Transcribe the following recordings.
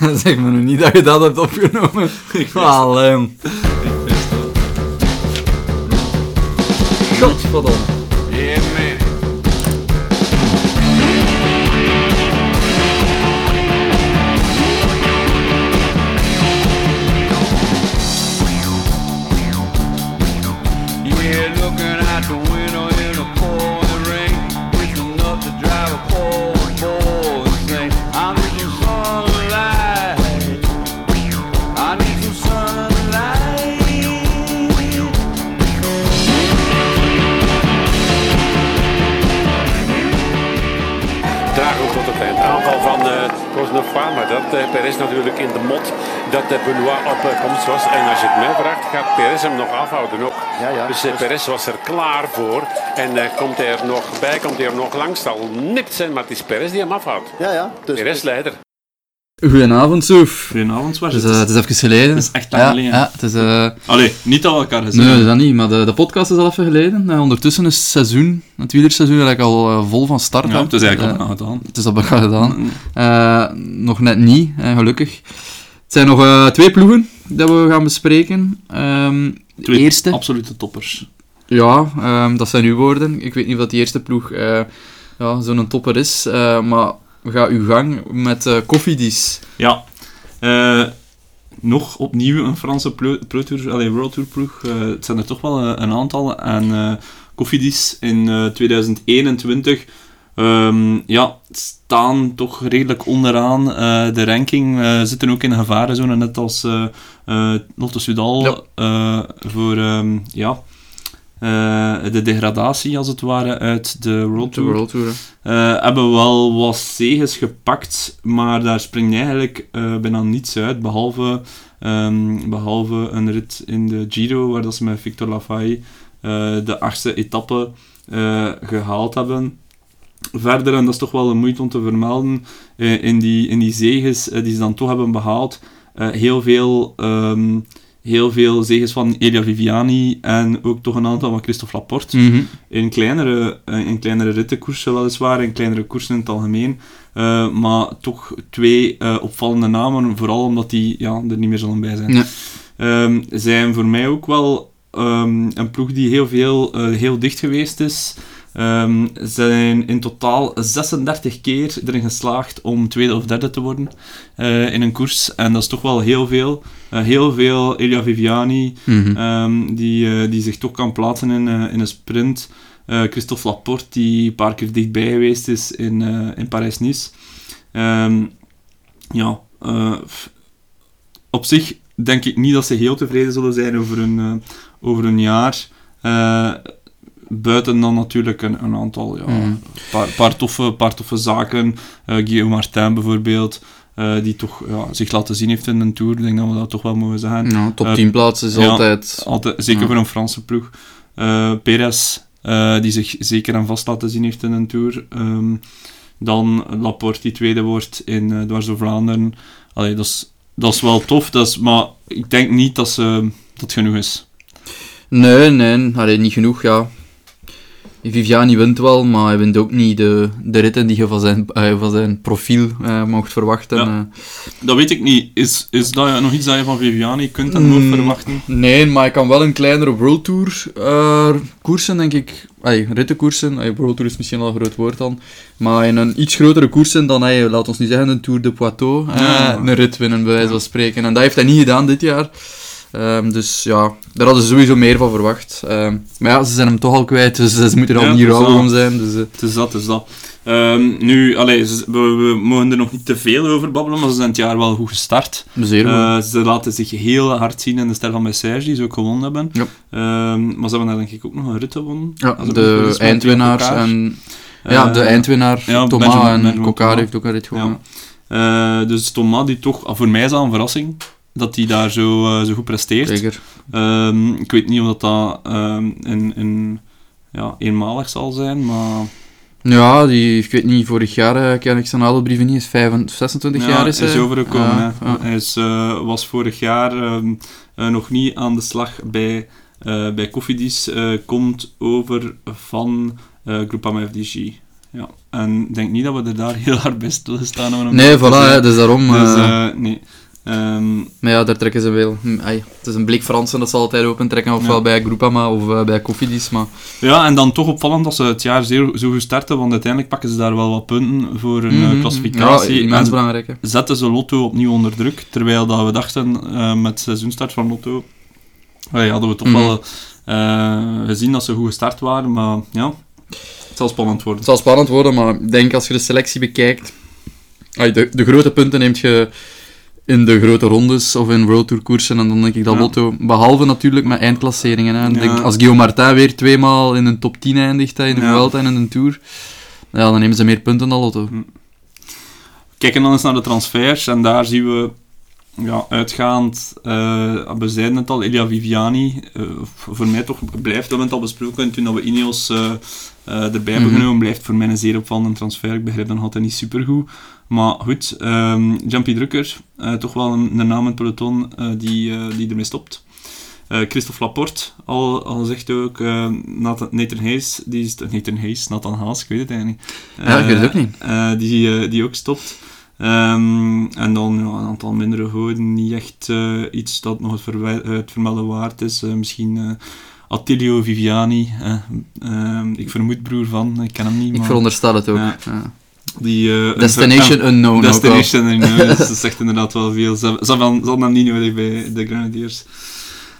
zeg me nu niet dat je dat hebt opgenomen. Allee. Godverdomme. Dus uh, Perez was er klaar voor. En uh, komt hij er nog bij, komt hij er nog langs. Zal nipt zijn, maar het is Perez die hem afhoudt. Ja, ja. Dus, Perez leider. Goedenavond, Soef. Goedenavond. Het is, eh, het is even geleden. Het is echt lang ja, geleden. Ja, het is... eh, Allee, niet dat we elkaar gezien Nee, dat niet, maar de, de podcast is al even geleden. Ondertussen is het seizoen, het wielerseizoen, eigenlijk al vol van start. Ja, het is eigenlijk al gedaan. Het is al gedaan. Eh, nog net niet, gelukkig. Het zijn nog eh, twee ploegen dat we gaan bespreken. De Twee eerste, absolute toppers. ja, ehm, dat zijn uw woorden. Ik weet niet of dat die eerste ploeg eh, ja, zo'n topper is, eh, maar ga uw gang met eh koffiedies. Ja. Nog opnieuw een Franse Pro, Pro Tour, World Tour ploeg. Het zijn er toch wel een aantal. En Cofidis in eh, 2021 ehm, ja, staan toch redelijk onderaan eh, de ranking. Eh, zitten ook in de gevarenzone, net als eh, Lotto. Ja. eh, voor ehm, ja, de degradatie, als het ware, uit de World De Tour. World Tour. hè. Eh, hebben wel wat zegens gepakt, maar daar springt eigenlijk bijna niets uit, behalve, ehm, behalve een rit in de Giro, waar dat ze met Victor Lafay de achtste etappe eh, gehaald hebben. Verder, en dat is toch wel een moeite om te vermelden, eh, in, die, in die zegens eh, die ze dan toch hebben behaald, eh, heel veel... ehm, Heel veel zegens van Elia Viviani en ook toch een aantal van Christophe Laporte Mhm. in kleinere, in kleinere rittenkoersen weliswaar, in kleinere koersen in het algemeen. Maar toch twee opvallende namen, vooral omdat die ja, er niet meer zullen bij zijn. Ehm, zijn voor mij ook wel ehm, een ploeg die heel veel, heel dicht geweest is. Ehm, zijn in totaal 36 keer erin geslaagd om tweede of derde te worden eh, in een koers. En dat is toch wel heel veel. Eh, heel veel Elia Viviani, Mhm. Ehm, die, eh, die zich toch kan plaatsen in, in een sprint. Christophe Laporte, die een paar keer dichtbij geweest is in, in Parijs-Nice. Ehm, ja, op zich denk ik niet dat ze heel tevreden zullen zijn over een, over een jaar. Eh, buiten dan natuurlijk een, een aantal, ja, Mhm. paar, paar, toffe, paar toffe zaken. Eh Guillaume Martin bijvoorbeeld, eh, die toch ja, zich laten zien heeft in een Tour. Ik denk dat we dat toch wel mogen zeggen. Ja, top Eh, 10 plaats is ja. altijd... Altijd, zeker voor een Franse ploeg. Eh Perez, eh, die zich zeker en vast laten zien heeft in een Tour. Ehm, dan Laporte, die tweede wordt in eh Dwars door Vlaanderen. Allee, dat is, dat is wel tof, dat is, maar ik denk niet dat ze, dat genoeg is. Nee, nee, allee, niet genoeg, ja. Viviani wint wel, maar hij wint ook niet de, de ritten die je van zijn, eh, van zijn profiel eh, mocht verwachten. Ja. eh. Dat weet ik niet. Is, is dat nog iets dat je van Viviani kunt en moet Mm. verwachten? Nee, maar hij kan wel een kleinere World Tour koersen, denk ik. Ay, rittenkoersen. Ay, World Tour is misschien al een groot woord dan. Maar in een iets grotere koersen dan hij, laat ons niet zeggen, een Tour de Poitou. Ja. Een rit winnen, bij wijze van spreken. En dat heeft hij niet gedaan dit jaar. Ehm, dus ja, daar hadden ze sowieso meer van verwacht. Ehm, maar ja, ze zijn hem toch al kwijt, dus ze moeten er al Ja, niet rouwig om zijn. Dus, eh, Het is dat, het is dat. Ehm, nu, allee, we, we mogen er nog niet te veel over babbelen, maar ze zijn het jaar wel goed gestart. zeer. Eh, ze laten zich heel hard zien in de ster van Message, die ze ook gewonnen hebben. Ja. Maar ze hebben daar denk ik ook nog een rit gewonnen. ja, me niet de eindwinnaars Coquard. en... Ja, de Eh, eindwinnaar, ja, Thomas Benjamin- en Kokar heeft ook een rit gewonnen. Eh, dus Thomas, die toch, voor mij is dat een verrassing, dat hij daar zo, eh, zo goed presteert. Zeker. Ehm, ik weet niet of dat, dat ehm, in, in, ja, eenmalig zal zijn, maar... Ja, die, ik weet niet, vorig jaar uh, ken ik zijn adelbrieven niet, is 25, 26 jaar is hij is overgekomen. Ja, hè. ja. Hij is, eh, was vorig jaar ehm, eh, nog niet aan de slag bij, eh bij Cofidis. eh, komt over van eh Groupama FDG. Ja, en ik denk niet dat we er daar heel hard bij stilgestaan hebben. om Nee, voilà, hè, dus daarom... Dus, eh, eh, nee. Ehm, Maar ja, daar trekken ze wel. Ai, het is een blik Fransen dat ze altijd open trekken, ofwel Ja. bij Groupama of eh, bij Cofidis. Maar ja, en dan toch opvallend dat ze het jaar zeer, zo goed starten, want uiteindelijk pakken ze daar wel wat punten voor een eh, Mhm. klassificatie. Ja, belangrijk. Hè. zetten ze Lotto opnieuw onder druk, terwijl dat we dachten eh, met seizoenstart van Lotto, eh, hadden we toch Mhm. wel gezien dat ze goed gestart waren, maar ja, het zal spannend worden. Het zal spannend worden, maar ik denk als je de selectie bekijkt... de, de grote punten neemt je in de grote rondes of in World Tour koersen. En dan denk ik dat Ja. Lotto, behalve natuurlijk met eindklasseringen. Hè, Ja. denk, als Guillaume Martin weer tweemaal in een top 10 eindigt, in de Ja. Vuelta en in een Tour, ja, dan nemen ze meer punten dan Lotto. Kijken dan eens naar de transfers en daar zien we ja, uitgaand, eh we zeiden het al, Elia Viviani, eh, voor mij toch blijft, we hebben het al besproken toen dat we Ineos eh, erbij hebben Mhm. genomen, blijft voor mij een zeer opvallende transfer. Ik begrijp dan altijd niet supergoed. Maar goed, ehm Jumpy Drucker, eh, toch wel een, een naam in het peloton eh, die, die ermee stopt. Eh Christophe Laporte, al, al zegt ook, eh, Nathan, Nathan Hayes, die is, Nathan Hayes, Nathan Haas, ik weet het eigenlijk niet. Ja, ik weet het ook niet. die, die ook stopt. Ehm, en dan ja, een aantal mindere goden, niet echt iets dat nog het, het vermelden waard is. Misschien Attilio Viviani, eh, ehm, ik vermoed broer van, ik ken hem niet. Ik maar veronderstel het ook. Die, eh, Destination unknown. Destination unknown, dus dat zegt inderdaad wel veel. Ze ze ze hem niet nodig bij de Grenadiers.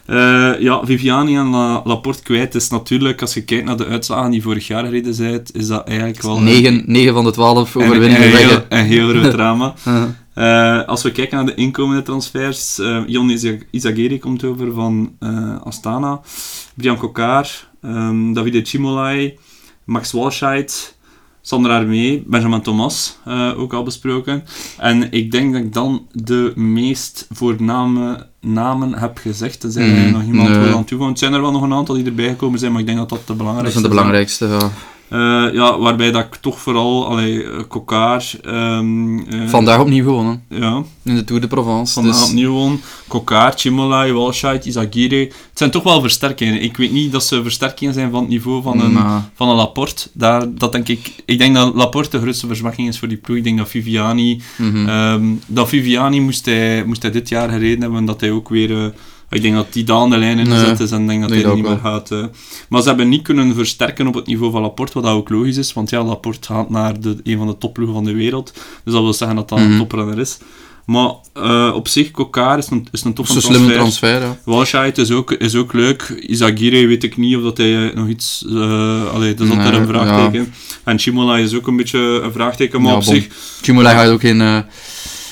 Eh, ja, Viviani en La- Laporte kwijt is natuurlijk, als je kijkt naar de uitslagen die vorig jaar gereden zijn, is dat eigenlijk wel... 9, 9 van de 12 een- overwinningen een, heel, een heel groot drama. Uh, Eh, als we kijken naar de inkomende transfers, eh Jon Izagiri komt over van eh, Astana, Brian Kokar, ehm, Davide Cimolai, Max Walscheid, Sander Armee, Benjamin Thomas, ook al besproken. En ik denk dat ik dan de meest voorname namen heb gezegd. Er zijn er Mhm, nog iemand nee. aan toevoegen. Het zijn er wel nog een aantal die erbij gekomen zijn, maar ik denk dat dat de dat belangrijkste zijn de belangrijkste. Ja. Eh, ja, waarbij dat ik toch vooral, allee, eh, Kokar... ehm, eh, Vandaag opnieuw gewonnen. Ja, In de Tour de Provence. Vandaag Dus, opnieuw won. Kokar, Chimolai, Walscheid, Izagiri. Het zijn toch wel versterkingen. Ik weet niet dat ze versterkingen zijn van het niveau van een, van een Laporte. Daar, dat denk ik, ik denk dat Laporte de grootste verzwakking is voor die ploeg. Ik denk dat Viviani... mhm. ehm, dat Viviani moest hij, moest hij dit jaar gereden hebben, dat hij ook weer... ik denk dat hij daar aan de lijn in Nee, gezet is en denk dat hij dat niet meer gaat... eh. maar ze hebben niet kunnen versterken op het niveau van Laporte, wat dat ook logisch is. Want ja, Laporte gaat naar de, een van de topploegen van de wereld. Dus dat wil zeggen dat dat Mhm. een toprenner is. Maar eh, op zich, Kokar is een, is een toffe is een slimme transfer. transfer, ja. Is ook, is ook leuk. Izagiri weet ik niet of dat hij nog iets... eh allee, dat is altijd Nee, een vraagteken. En Chimola is ook een beetje een vraagteken, maar Ja, op bon. zich... Chimola gaat ook in...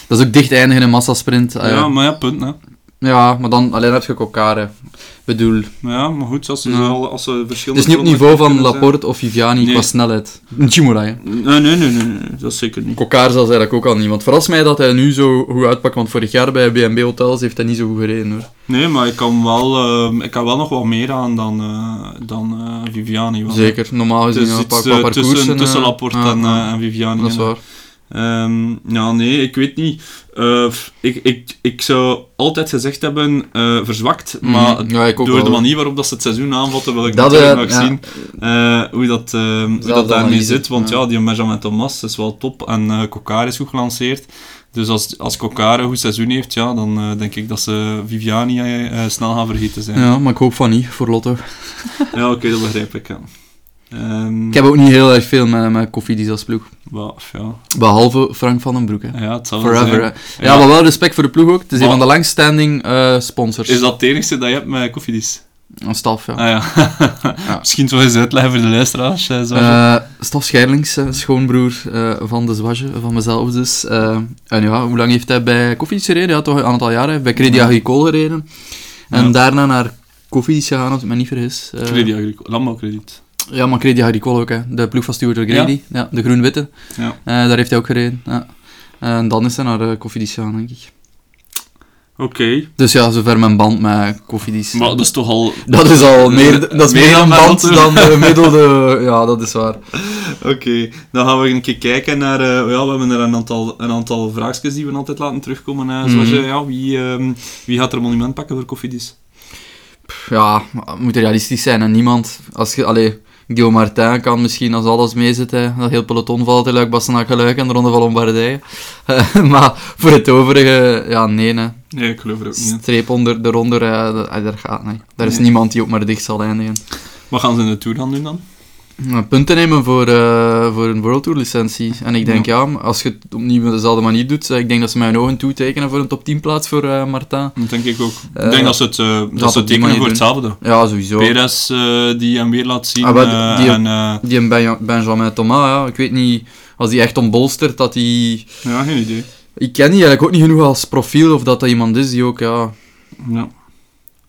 dat is ook dicht eindigen in een massasprint. Ja, ja. maar ja, punt. Hè. Ja, maar dan alleen heb je Kokare. bedoel, ja, maar goed, als ze, Ja. al, als ze het verschillende... is niet op niveau van zijn- Laporte of Viviani Nee. qua snelheid. Chimola, hè. Nee, nee, nee, nee, nee, dat is zeker niet. Kokar zelfs eigenlijk ook al niet. Want verras mij dat hij nu zo goed uitpakt, want vorig jaar bij B&B Hotels heeft hij niet zo goed gereden hoor. Nee, maar ik kan wel, eh, ik kan wel nog wat meer aan dan, eh, dan eh, Viviani. Zeker, normaal Het gezien ja, iets parcoursen. tussen, tussen Laporte en, en Viviani. dat is waar. Ehm, ja, nee, ik weet niet. Eh, ik, ik, ik zou altijd gezegd hebben eh, verzwakt, maar Mhm. ja, ook door wel. de manier waarop dat ze het seizoen aanvatten, wil ik Dat, natuurlijk eh, nog ja. zien hoe dat, eh, hoe dat Zelfde daarmee zit. Want ja, ja. die Benjamin Thomas is wel top en Kokar is goed gelanceerd. Dus als, als Kokar een goed seizoen heeft, ja, dan denk ik dat ze Viviani snel gaan vergeten zijn. Ja, Ja, maar ik hoop van niet, voor Lotto. oké, dat begrijp ik. Ja. Ehm, Ik heb ook niet heel erg veel met, met Koffiedis als ploeg. ja. Behalve Frank van den Broek. Hè. ja, het zal Forever. Ja, maar wel respect voor de ploeg ook. Het is een van de langstanding eh, sponsors. Is dat het enigste dat je hebt met Koffiedis? Een staf, ja. Ah ja. Misschien zo eens uitleggen voor de luisteraars. eh. Eh, Staf Scheirlings, eh, schoonbroer van de Zwage, van mezelf dus. En ja, hoe lang heeft hij bij Koffiedis gereden? Ja, toch een aantal jaren. Bij Credit. Agricole gereden. En Ja. daarna naar Koffiedis gegaan, als ik me niet vergis. Credit Agricole, landbouwkrediet. Ja, maar Credit Agricole ook, hè. De ploeg van Stuart O'Grady. Ja? de groen-witte. Ja. Eh, daar heeft hij ook gereden. Ja. En dan is hij naar uh, Koffiedis gegaan, denk ik. Oké. Dus ja, zover mijn band met Koffiedis. Maar dat is toch al... Dat is al meer, dat is Meer een band dan de middelde... Ja, dat is waar. Oké, dan gaan we een keer kijken naar... eh, ja, we hebben er een aantal, een aantal vraagjes die we altijd laten terugkomen. hè. Zoals, Mhm. eh, ja, wie, ehm, wie gaat er een monument pakken voor Koffiedis? Ja, moet realistisch zijn en niemand... Als je, allee, Guillaume Martin kan misschien, als alles meezit, dat heel peloton valt in Luik, Bastenaak, Geluik en de Ronde van Lombardije. Eh, maar voor het overige, ja, nee, hè. Nee, ik geloof er ook niet. Streep onder, eronder, ja, dat, ah, daar gaat niet. Daar is Nee. niemand die ook maar dicht zal eindigen. Wat gaan ze in de Tour dan doen dan? Maar punten nemen voor, eh, voor een World Tour licentie. En ik denk, ja, als je het opnieuw op dezelfde manier doet, eh, ik denk dat ze mijn ogen toetekenen voor een top 10 plaats voor eh, Martin. Dat denk ik ook. Eh, ik denk dat ze het, eh, dat ze die het tekenen voor hetzelfde. Ja, sowieso. Perez eh, die hem weer laat zien. Ah, maar eh, die- en, eh, Die een Benja- Benjamin Thomas, ja, ik weet niet, als die echt ombolstert, dat hij... ja, geen idee. Ik ken die eigenlijk ook niet genoeg als profiel, of dat dat iemand is die ook, ja, Ja.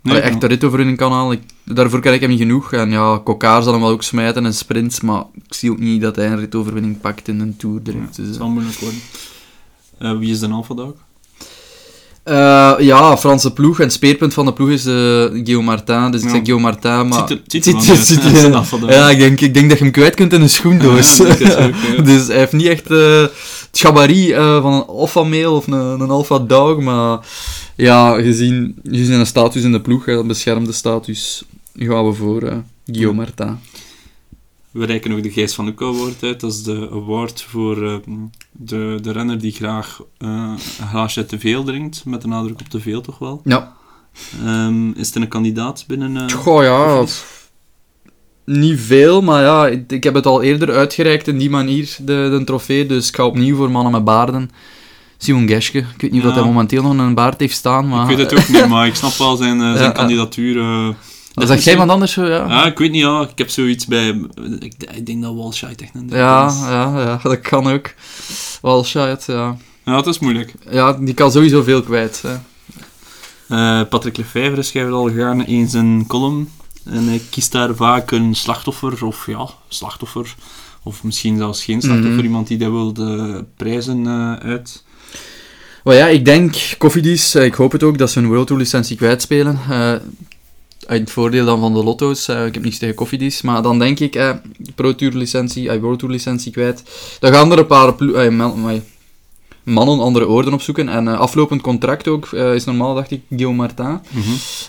Nee, echt de ritoverwinning kan halen. Ik, daarvoor ken ik hem niet genoeg. En ja, Kokkaar zal hem wel ook smijten in sprints, maar ik zie ook niet dat hij een ritoverwinning pakt in een Tour direct. Het Dus, zal moeilijk worden. Eh, wie is de Alpha Dog? Eh, ja, Franse ploeg. En speerpunt van de ploeg is eh Guillaume Martin. Dus ik Ja. zeg Guillaume Martin, maar... Ziet er- ziet er een Dog. Ja, ik denk, ik denk dat je hem kwijt kunt in een schoendoos. Ja, ook, ja. dus hij heeft niet echt eh, het gabarit van een alpha male of een, een alpha dog, maar ja, gezien, gezien zijn status in de ploeg, dat beschermde status, gaan we voor Guillaume Martin. We reiken nog de Gijs van Oek Award uit. Dat is de award voor de, de renner die graag eh, een glaasje te veel drinkt. Met de nadruk op te veel toch wel. Ja. Ehm, is er een kandidaat binnen... eh, Goh, ja, niet veel, maar ja, ik, ik heb het al eerder uitgereikt in die manier, de, de trofee, dus ik ga opnieuw voor mannen met baarden. Simon Geske, ik weet niet of dat Ja. hij momenteel nog een baard heeft staan, maar... Ik weet het ook niet, maar ik snap wel zijn, eh, zijn Ja, kandidatuur. Dat jij iemand anders zo, ja? Ja, ik weet niet, ja. Ik heb zoiets bij... Ik, ik denk dat Walshite echt een Ja, is. ja, ja, dat kan ook. Wel shit, ja. Ja, het is moeilijk. Ja, die kan sowieso veel kwijt. Hè. Eh, Patrick Lefevre schrijft al gaarne eens een column. En hij kiest daar vaak een slachtoffer, of ja, slachtoffer. Of misschien zelfs geen slachtoffer, Mhm. iemand die dat wilde prijzen eh, uit. Maar ja, ik denk, Koffiedies, eh, ik hoop het ook, dat ze hun World Tour licentie kwijtspelen. Eh uit het voordeel dan van de lotto's, eh, ik heb niets tegen Koffiedies, maar dan denk ik, eh, Pro Tour licentie, eh, World Tour licentie kwijt. Dan gaan er een paar eh, maar- mannen andere oorden opzoeken. En eh, aflopend contract ook, eh, is normaal, dacht ik, Guillaume Martin.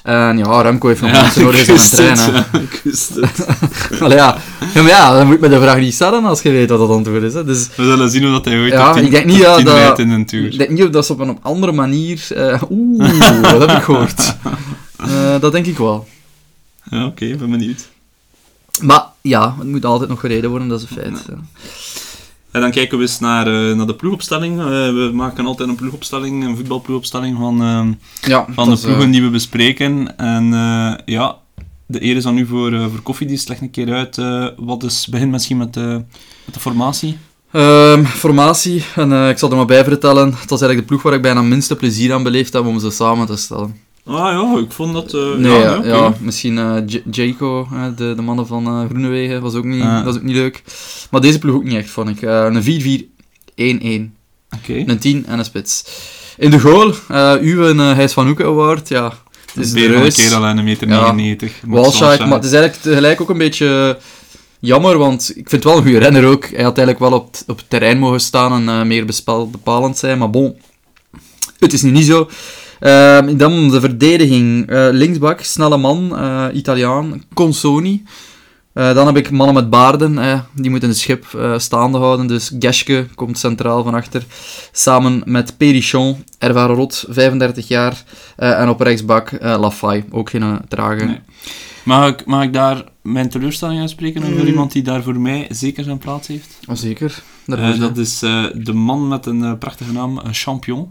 En ja, Remco heeft nog mensen nodig het. hè. ja, Ik wist het. Allee, ja. ja, maar ja, dan moet je me de vraag niet stellen als je weet wat het antwoord is. Hè. Dus, We zullen zien hoe dat hij ooit Ja, op 10 ik denk niet dat- top 10 dat- rijdt in een tour. ik denk niet of dat ze op een andere manier... eh, Oeh, dat heb ik gehoord. Eh, dat denk ik wel. Ja, oké, ben benieuwd. Maar ja, het moet altijd nog gereden worden, dat is een feit. ja. En dan kijken we eens naar, eh, naar de ploegopstelling. Eh, we maken altijd een ploegopstelling, een voetbalploegopstelling van, ehm, Ja, van de ploegen eh, die we bespreken. En eh, ja, de eer is aan u voor, eh voor Koffiedies. Leg een keer uit. eh, wat is, begin misschien met de, met de formatie. ehm, formatie, en eh, ik zal er maar bij vertellen. Het was eigenlijk de ploeg waar ik bijna minste plezier aan beleefd heb om ze samen te stellen. Ah ja, ik vond dat... eh, Nee, ja, ja, oké. ja, misschien Jaco, eh, de, de mannen van eh Groenewegen, was ook niet, Ah. dat is ook niet leuk. Maar deze ploeg ook niet echt, vond ik. Een 4-4-1-1. Oké. Een 10 en een spits. In de goal, uw een uh, Hijs van Hoeken Award, ja. Het is de van een reus. kerel en een meter Ja. 99. Max Walshite, Walshite. maar het is eigenlijk tegelijk ook een beetje jammer, want ik vind het wel een goede renner ook. Hij had eigenlijk wel op, op het terrein mogen staan en eh, meer bespel- bepalend zijn, maar bon, het is nu niet zo. Ehm, dan de verdediging. Eh, linksbak, snelle man, eh, Italiaan, Consoni. Eh, dan heb ik mannen met baarden, die moeten het schip staande houden. Dus Geske komt centraal van achter. Samen met Perichon, ervaren rot, 35 jaar. En op rechtsbak Lafay, ook geen trage. Nee. Mag ik, mag ik daar mijn teleurstelling uitspreken over Mm. iemand die daar voor mij zeker zijn plaats heeft? Oh, zeker. Dat is de man met een prachtige naam, een champion.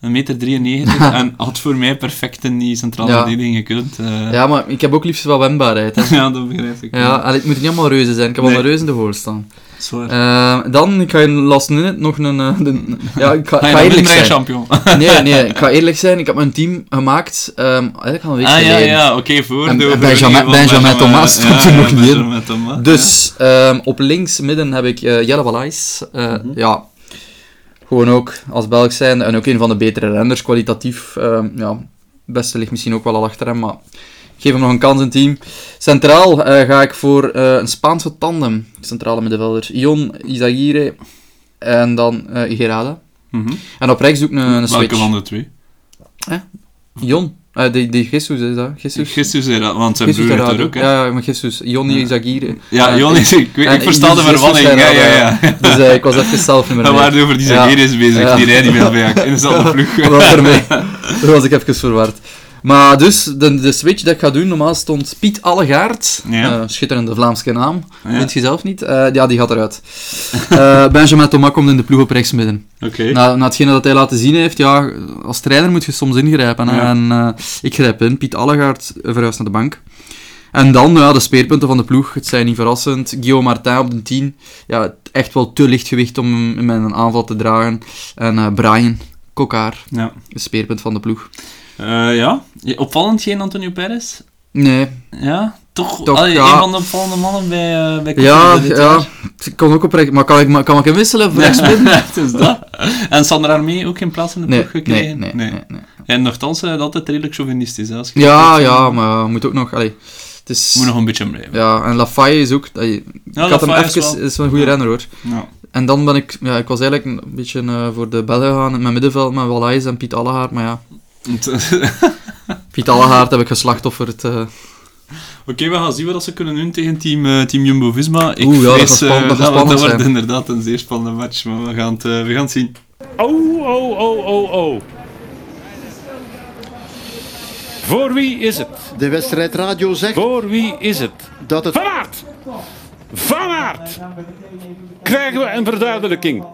Een meter 93 en had voor mij perfect in die centrale Ja. verdediging gekund. eh. Ja, maar ik heb ook liefst wel wendbaarheid. Hè. ja, dat begrijp ik. Ja, allee, het moeten niet allemaal reuzen zijn. Ik heb Nee. al een reus in de voor staan. Eh, dan, ik ga in last minute nog een... eh, de- ja, ik ga, Ga ga eerlijk zijn. champion? Nee, nee, ik ga eerlijk zijn. Ik heb mijn team gemaakt, ehm eigenlijk al een week ah ja, geleden. ja, oké, voor En- en Benjamin- Benjamin Thomas stond er nog niet in. Thomas, Dus ehm, op links midden heb ik Jelle Balais. Eh, Mhm. Ja, gewoon ook als Belg zijn en ook een van de betere renners, kwalitatief. ehm, ja, het beste ligt misschien ook wel al achter hem, maar ik geef hem nog een kans in team. Centraal eh, ga ik voor eh, een Spaanse tandem, centrale middenvelder. Ion Izagirre en dan eh Gerada. ja. Mhm. En op rechts doe ik een, een Welke switch. van de twee? Ion. Eh, die, die Jesus is dat. Jesus. Jesus zei dat, want zijn broer er ook, hè? Ja, ja, maar Jesus. Jonny Zagir. Ja, Eh, Jon is... Ik, weet- en ik versta de Jesus verwanning, ja, ja, ja. Dus eh, ik was even zelf niet meer We waren over die Ja. Zagerius bezig, Ja. die rijdt niet meer bij in dezelfde ploeg. Dat was ermee. Daar was ik even verward. Maar dus, de, de switch dat ik ga doen, normaal stond Piet Allegaard, Ja. eh, schitterende Vlaamse naam, Ja. weet je zelf niet? Eh, ja, die gaat eruit. Eh, Benjamin Thomas komt in de ploeg op rechtsmidden. Oké. Na, na hetgene dat hij laten zien heeft, ja, als trainer moet je soms ingrijpen. Ja. En ik grijp in, Piet Allegaard verhuist naar de bank. En dan, ja, de speerpunten van de ploeg, het zijn niet verrassend. Guillaume Martin op de 10, ja, echt wel te licht gewicht om hem in mijn aanval te dragen. En Brian Kokaar, Ja. speerpunt van de ploeg. Eh, ja. Ja, Opvallend geen Antonio Perez? Nee, Ja, toch, Toch, allee, ja. een van de opvallende mannen bij, eh bij ja, dit ja, jaar. ik kon ook op rechts, maar kan ik, kan ik hem wisselen voor het is dat. En Sander Armee ook geen plaats in de Nee, ploeg gekregen? nee, nee, nee. En nogthans, eh, dat altijd redelijk chauvinistisch. Als je Ja, ja, eh, maar moet ook nog, allee, het is... Moet nog een beetje blijven. Ja, en Lafaye is ook... allee, ik had hem is even... wel- is wel een goede renner, hoor. Ja. En dan ben ik... Ja, ik was eigenlijk een beetje eh, voor de Belgen gegaan in mijn middenveld met Wallace en Piet Allehaard. Maar ja, Piet Allehaard heb ik geslachtofferd. eh Oké, we gaan zien wat ze kunnen doen tegen team, eh, team Jumbo-Visma. Ik Oeh, ja, dat vrees, gaat span- eh, dat dat, spannend wordt zijn. inderdaad een zeer spannende match, maar we gaan het, eh, we gaan het zien. Oh, oh, oh, oh, oh. Voor wie is het? De wedstrijdradio zegt Voor wie is het? dat het Van Aert! Van Aert! Krijgen we een verduidelijking?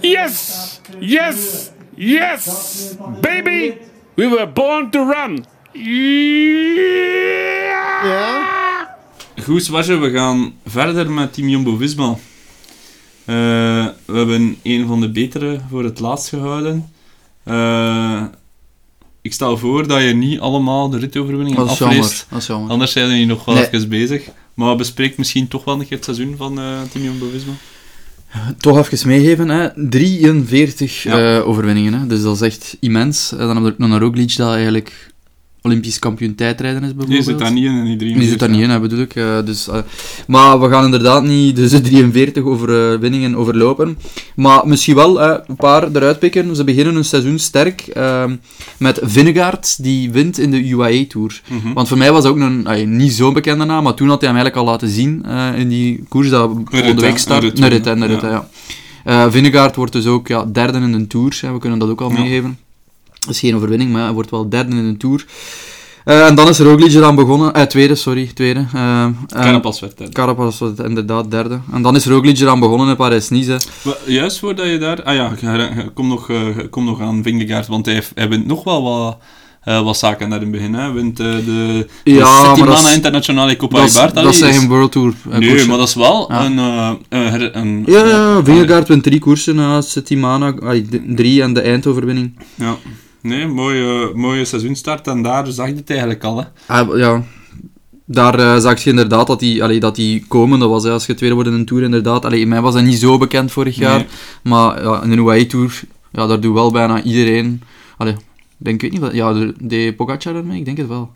Yes! Yes! Yes! Baby! We were born to run! Ja! Ja? Goed, Swarje, we gaan verder met Team Jumbo-Visma. Eh, we hebben een van de betere voor het laatst gehouden. Eh, ik stel voor dat je niet allemaal de ritoverwinningen afleest. Dat is jammer. Anders zijn we hier nog wel Nee. even bezig. Maar bespreek misschien toch wel een keer het seizoen van eh, Team Jumbo-Visma. Toch even meegeven, hè. 43 Ja. eh, overwinningen. Hè. Dus dat is echt immens. Eh, dan hebben we ook nog een Roglic dat eigenlijk Olympisch kampioen tijdrijden is, bijvoorbeeld. Die zit daar niet in die drie. Die zit daar niet in, hè, bedoel ik. eh, dus, eh, maar we gaan inderdaad niet de 43 overwinningen overlopen. Maar misschien wel eh, een paar eruit pikken. Ze beginnen hun seizoen sterk ehm, met Vingegaard, die wint in de UAE Tour. Mhm. Want voor mij was dat ook een, niet zo'n bekende naam, maar toen had hij hem eigenlijk al laten zien eh, in die koers dat hè, start. een rit, Een rit, ja. Eh, Vingegaard wordt dus ook ja, derde in een Tour. Hè, we kunnen dat ook al Ja. meegeven. Dat is geen overwinning, maar hij wordt wel derde in een Tour. Eh, en dan is Roglic eraan begonnen. Eh, tweede, sorry, tweede. Carapaz werd derde. Carapaz was inderdaad derde. En dan is Roglic eraan begonnen in Parijs-Nice. Juist voordat je daar... Ah ja, kom nog, eh, kom nog aan Vingegaard, want hij, hij wint nog wel wat, wat zaken naar het begin. Hij wint de, de Ja, Settimana Internationale Coppa Dat is, Ibart. dat zijn geen World Tour Nee, koersen. maar dat is wel Ja. een, een, een... Ja, ja, Vingegaard wint drie koersen. Uh, Settimana, drie en de eindoverwinning. Ja. Nee, mooie, mooie seizoenstart en daar zag je het eigenlijk al. Hè. Ah, ja, daar eh, zag je inderdaad dat hij allee, dat die komende was. Hè, als je tweede wordt in een Tour, inderdaad. Allee, in mij was hij niet zo bekend vorig jaar. Maar ja, in de UAE Tour, ja, daar doet wel bijna iedereen... Allee, ik denk, ik weet niet wat... Ja, de, de Pogacar ermee? Ik denk het wel.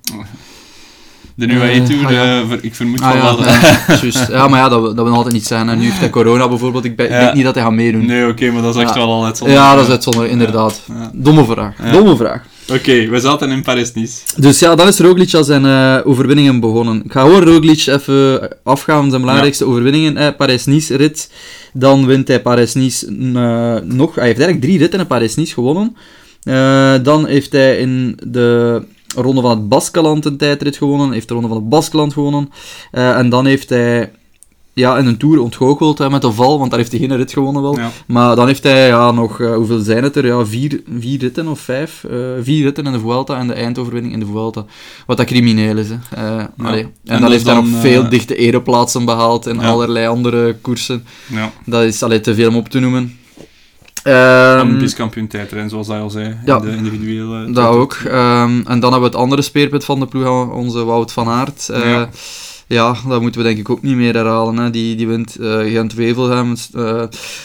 De UAE Tour, ah, ja. eh, ik vermoed Ah, van ja, wel. ja, juist. ja, maar ja, dat, wil- dat wil altijd niet zijn. En nu heeft hij corona bijvoorbeeld. Ik, ben- ik Ja. denk niet dat hij gaat meedoen. Nee, oké, maar dat is echt wel al uitzonderlijk. Ja, dat is uitzonderlijk, inderdaad. Domme vraag. Domme vraag. Oké, we zaten in Paris-Nice. Dus ja, dan is Roglic al zijn eh, overwinningen begonnen. Ik ga gewoon Roglic even afgaan, zijn belangrijkste overwinningen. Eh, Parijs-Nice-rit. Dan wint hij Parijs-Nice eh, nog... Hij heeft eigenlijk drie ritten in Parijs-Nice gewonnen. Eh, dan heeft hij in de Ronde van het Baskeland een tijdrit gewonnen. Heeft de Ronde van het Baskeland gewonnen. Eh, en dan heeft hij ja, in een Tour ontgoocheld hè, met de val, want daar heeft hij geen rit gewonnen wel. Ja. Maar dan heeft hij ja, nog, eh, hoeveel zijn het er? Ja, vier, vier ritten of vijf. eh, vier ritten in de Vuelta en de eindoverwinning in de Vuelta. Wat dat crimineel is. Hè. En, En dan heeft hij nog veel dichte ereplaatsen behaald in allerlei andere koersen. ja. Dat is allee, te veel om op te noemen. Ehm, Olympisch kampioen tijdrijden, zoals hij al zei. Ja. In de individuele... dat ook. Ehm, en dan hebben we het andere speerpunt van de ploeg, onze Wout van Aert. Eh, Ja. Ja, dat moeten we denk ik ook niet meer herhalen. Hè. Die, die wint eh Gent-Wevelgem, eh,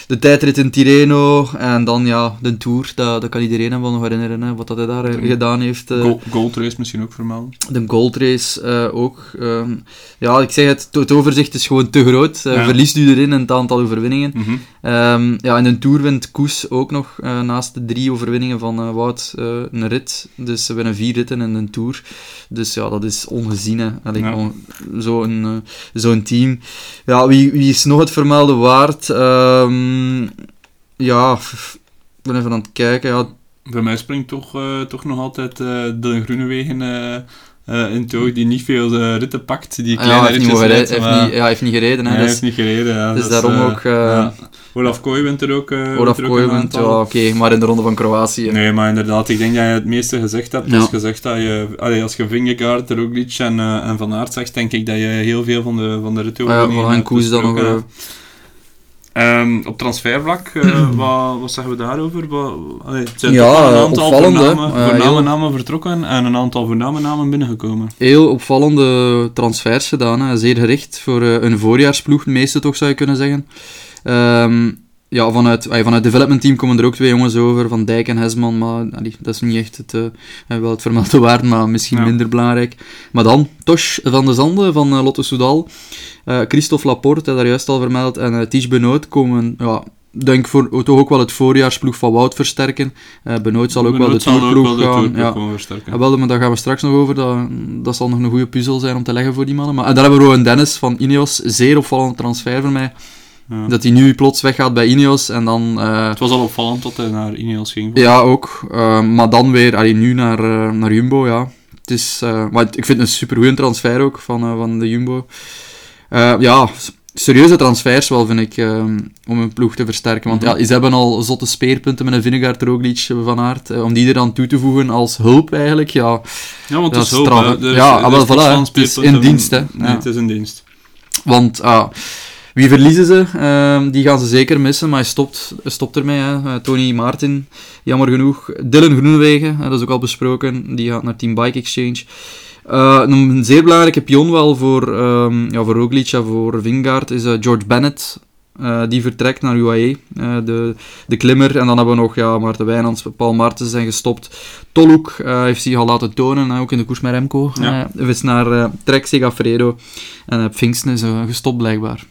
de tijdrit in Tirreno en dan ja, de Tour. Dat, dat kan iedereen hem wel nog herinneren, hè, wat dat hij daar eh, gedaan heeft. eh. Gold, Gold Race misschien ook vermelden. De Gold Race eh, ook. Ehm, ja, ik zeg het, het overzicht is gewoon te groot. Ja. Verliest u erin en het aantal overwinningen. Mhm. Ehm, ja, in de Tour wint Koes ook nog, naast de drie overwinningen van Wout, een rit. Dus ze winnen vier ritten in een Tour. Dus ja, dat is ongezien, hè. Allee, Ja. gewoon Zo'n eh, zo'n team. Ja, wie, wie is nog het vermelden waard? Ehm, ja, ik ben even aan het kijken. Ja, Bij mij springt toch, eh, toch nog altijd eh, de Groenewegen eh in toog, die niet veel eh, ritten pakt. Die ja, kleine hij heeft niet, ritjes rijden, heeft niet, ja, hij heeft niet gereden. Hè, hij dus heeft niet gereden. Ja. dus Dat daarom eh, ook, ja. Olaf Kooi wint er ook. Olaf ook Kooi wint, ja, oké, maar in de ronde van Kroatië. Nee, maar inderdaad, ik denk dat je het meeste gezegd hebt. Ja. Als je zegt dat je, allee, als je Vingegaard, Roglic en, en Van Aert zegt, denk ik dat je heel veel van de, van de rit Ah ja, van een koers dan nog. Eh. Ehm, op transfervlak, eh, wat, wat zeggen we daarover? Wat, allee, het zijn Ja, een aantal voorname, Eh, voorname namen vertrokken en een aantal voorname namen binnengekomen. heel opvallende transfers gedaan. Hè. Zeer gericht voor eh, een voorjaarsploeg, de meeste toch zou je kunnen zeggen. Ehm, ja, vanuit, ah, vanuit het development team komen er ook twee jongens over, Van Dijk en Hesman, maar allee, dat is niet echt het, eh, wel het vermelde waard, maar misschien Ja. minder belangrijk. Maar dan, Tosh van de Zande van eh, Lotto Soudal, eh, Christophe Laporte, daar juist al vermeld, en uh, Benoot komen, ja, denk voor toch ook wel het voorjaarsploeg van Wout versterken. Eh Benoot zal ook wel de Benoot wel de gaan. ja. versterken. Wel, maar daar gaan we straks nog over. Dat, dat zal nog een goede puzzel zijn om te leggen voor die mannen. Maar, en daar hebben we Rowan Dennis van Ineos. Zeer opvallende transfer voor mij. Ja. Dat hij nu plots weggaat bij Ineos en dan... eh, Het was al opvallend dat hij naar Ineos ging. ja, ook. Eh, maar dan weer allee, nu naar, eh, naar Jumbo, ja. Het is, maar ik vind het een supergoeie transfer ook van, van de Jumbo. Ja, serieuze transfers wel, vind ik, om een ploeg te versterken. Want Mhm. ja, ze hebben al zotte speerpunten met een Vinegaard, Roglic, Van Aert. om die er dan toe te voegen als hulp eigenlijk, ja. Ja, want Dat het is hulp, Ja, er ah, voilà, Het is in dienst, hè. Nee, Ja. het is in dienst. Want ah, wie verliezen ze? Ehm, die gaan ze zeker missen, maar hij stopt, stopt ermee. Hè. Eh, Tony Martin, jammer genoeg. Dylan Groenewegen, hè, dat is ook al besproken, die gaat naar Team Bike Exchange. Eh, een zeer belangrijke pion wel voor, ehm ja, voor Roglic en voor Vingegaard is eh, George Bennett. Die vertrekt naar UAE, de, de klimmer. En dan hebben we nog ja, Maarten Wijnands, Paul Martens zijn gestopt. Tolhoek heeft zich al laten tonen, ook in de koers met Remco. Ja. Is naar Trek Segafredo. En Pfingsten is gestopt blijkbaar.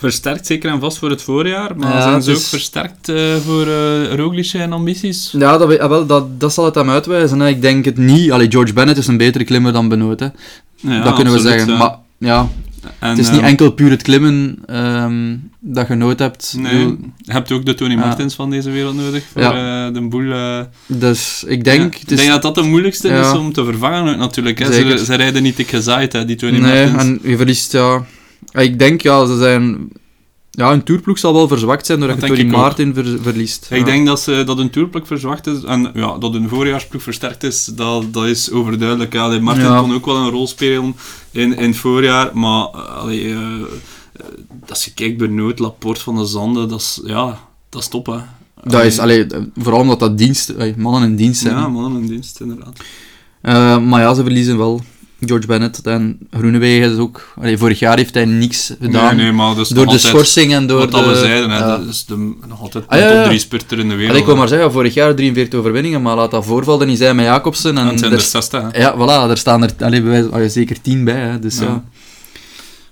Versterkt zeker en vast voor het voorjaar, maar Ja, zijn ze ook versterkt eh, voor eh Roglic en ambities? Ja, dat, ah, wel, dat, dat zal het hem uitwijzen. Hè. Ik denk het niet. Allee, George Bennett is een betere klimmer dan Benoot. Hè. Ja, dat kunnen we zeggen. ja. Maar ja, En, het is eh, niet enkel puur het klimmen ehm, dat je nood hebt. Nee, je hebt ook de Tony. Martins van deze wereld nodig voor Ja. eh, de boel. eh, Dus ik denk... ja. Ik is, denk dat dat de moeilijkste Ja. is om te vervangen natuurlijk. Hè. Ze, ze rijden niet dik gezaaid, hè, die Tony nee, en je verliest, ja... Ik denk, ja, ze zijn... Ja, een tourploeg zal wel verzwakt zijn doordat Dat je Tony. Martin ver- verliest. Ik denk dat, ze, dat een tourploeg verzwacht is en ja, dat een voorjaarsploeg versterkt is, dat, dat is overduidelijk. Ja, Martin Ja. kon ook wel een rol spelen in, in het voorjaar, maar allee, eh, als je kijkt bij Nood, Laporte van de Zanden, dat is, ja, dat is top hè. Dat is, allee, vooral omdat dat dienst, mannen in dienst zijn. Ja, mannen in dienst, inderdaad. Eh, maar ja, ze verliezen wel. George Bennett en Groenewegen is ook... Allee, vorig jaar heeft hij niks gedaan. Nee, nee, maar is door de schorsing en door wat de... we zeiden, ja. dat is de, nog altijd Ah, ja, top. 3 spurter in de wereld. Allee, ik wil maar zeggen, vorig jaar 43 overwinningen, maar laat dat voorval er niet zijn met Jacobsen. En En zijn er- er 60, hè. Ja, voilà, daar staan er allee, bij wijze- allee, zeker 10 bij. Hè, dus ja. Ja.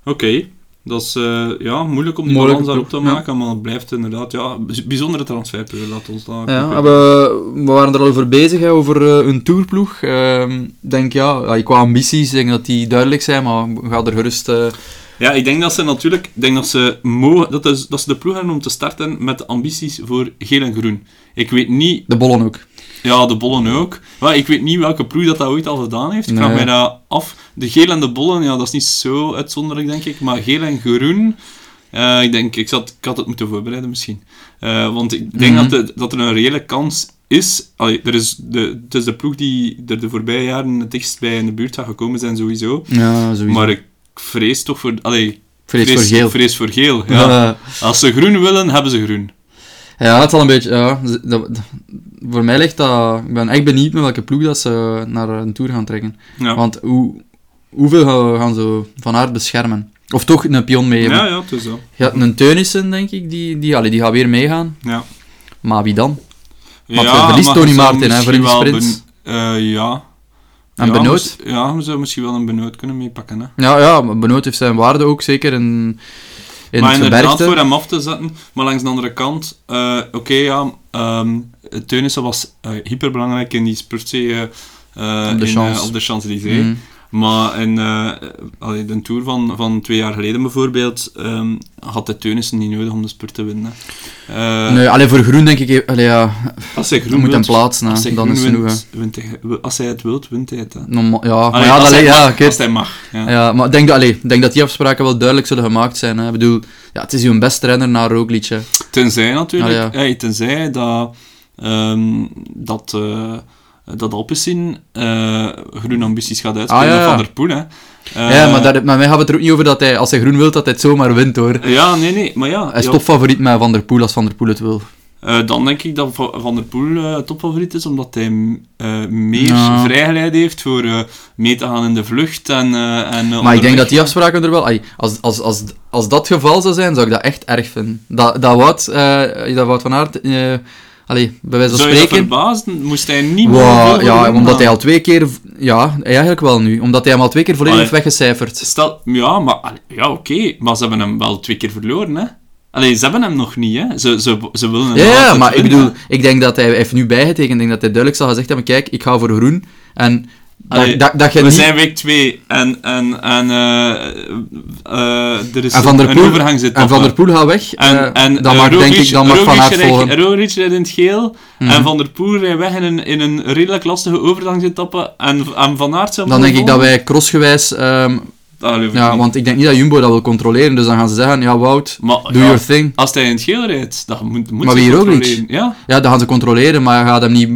Oké, dat is eh, ja, moeilijk om die balans daarop te ja. maken, maar het blijft inderdaad ja, bij- bijzondere transferperiode, laat ons daar... Ja, we, we waren er al over bezig, hè, over eh, een tourploeg. Ik denk, ja, qua ambities, denk dat die duidelijk zijn, maar ga er gerust... eh, Ja, ik denk dat ze natuurlijk, denk dat ze mogen, dat, is, dat ze de ploeg hebben om te starten met de ambities voor geel en groen. Ik weet niet, de bollen ook. Ja, de bollen ook, maar ik weet niet welke ploeg dat, dat ooit al gedaan heeft. Ik vraag Nee. mij dat af. De geel en de bollen, ja, dat is niet zo uitzonderlijk, denk ik, maar geel en groen, eh, ik denk, ik, zat, ik had het moeten voorbereiden misschien. Eh, want ik denk Mhm. dat, de- dat er een reële kans is, allee, er is de, het is de ploeg die er de voorbije jaren het dichtst bij in de buurt gaat gekomen zijn, sowieso. Ja, sowieso. Maar ik vrees toch voor, allee, Vrees voor geel. Vrees voor geel, ja. Als ze groen willen, hebben ze groen. ja, het zal een beetje... Ja, dat- voor mij ligt dat... Ik ben echt benieuwd met welke ploeg dat ze naar een tour gaan trekken. Ja. Want hoe... hoeveel gaan, ze Van Aert beschermen? Of toch een pion mee? Ja, ja, het is zo. Een Teunissen, denk ik, die, die, allee, die gaat weer meegaan. Ja. Maar wie dan? Want ja, verliest Tony Martin, hè, voor in wel sprints. ben- eh, ja. En ja, Benoot? Ja, we zouden misschien wel een benoot kunnen meepakken. Hè. Ja, ja, Benoot heeft zijn waarde ook, zeker in, in maar het inderdaad, voor hem af te zetten. Maar langs de andere kant, eh, oké, ja, ehm Teunissen was eh, hyperbelangrijk in die spurtzee eh, Op de in, eh, op de Champs-Élysées. Mhm. Maar in eh, allee, de Tour van, van twee jaar geleden bijvoorbeeld, ehm, had de Teunissen niet nodig om de spurt te winnen. Eh, Nee, alleen voor groen denk ik, allee, ja, Als hij groen moet hem plaatsen, als hij dan is het genoeg. wint, wint hij- als hij het wilt, wint hij het. hè. Norma- ja, maar Allee, ja, als, dat, hij ja, mag, als hij mag. Ja. Ja, maar ik denk, allee, denk dat die afspraken wel duidelijk zullen gemaakt zijn. Hè. Ik bedoel, ja, het is uw beste renner na Roglic. Hè. Tenzij natuurlijk, ja. hey, tenzij dat, ehm, dat, eh dat Alpecin eh groene ambities gaat uitspelen Ah, ja, ja. Van der Poel. Hè. Eh, ja, maar, daar, maar mij gaat het er ook niet over dat hij, als hij groen wil, dat hij het zomaar wint, hoor. Ja, nee, nee, maar ja. Hij is ja, topfavoriet met Van der Poel als Van der Poel het wil. eh, dan denk ik dat Va- Van der Poel eh, topfavoriet is, omdat hij eh, meer Ja. vrijgeleid heeft voor eh, mee te gaan in de vlucht. En, eh, en, eh, Maar ik denk dat die afspraken er wel... Als, als, als, als dat geval zou zijn, zou ik dat echt erg vinden. Dat, dat Wout, eh, dat Wout van Aert... allee, bij wijze van Zou spreken... verbazen? Moest hij niet Wow, meer ja, omdat hij al twee keer... Ja, eigenlijk wel nu. Omdat hij hem al twee keer volledig Allee. heeft weggecijferd. Stel, ja, maar ja, oké, maar ze hebben hem wel twee keer verloren, hè? Allee, ze hebben hem nog niet, hè? Ze, ze, ze willen hem Ja, maar ik bedoel, ik denk dat hij, hij heeft nu bijgetekend. Ik denk dat hij duidelijk zal gezegd hebben, kijk, ik ga voor groen. En Allee, dat, dat je We zijn week 2 en, en, en eh, eh, er is En Van der een overgang zit en Van der Poel gaat weg. En, eh, en dan mag, denk Roglic- ik, dan mag Van Roglic Aert rijdt- volgen. Roglic rijdt in het geel Mhm. en Van der Poel rijdt weg in een, in een redelijk lastige overgangsetappe en, en Van Aert Dan denk ik dat wij crossgewijs... ik ja, want ik denk niet dat Jumbo dat wil controleren. Dus dan gaan ze zeggen, ja, Wout, Maar, do ja, your thing. Als hij in het geel rijdt, dan moet, moet Maar ze wie, Roglic? controleren. Ja, Ja, dan gaan ze controleren, maar je gaat hem niet...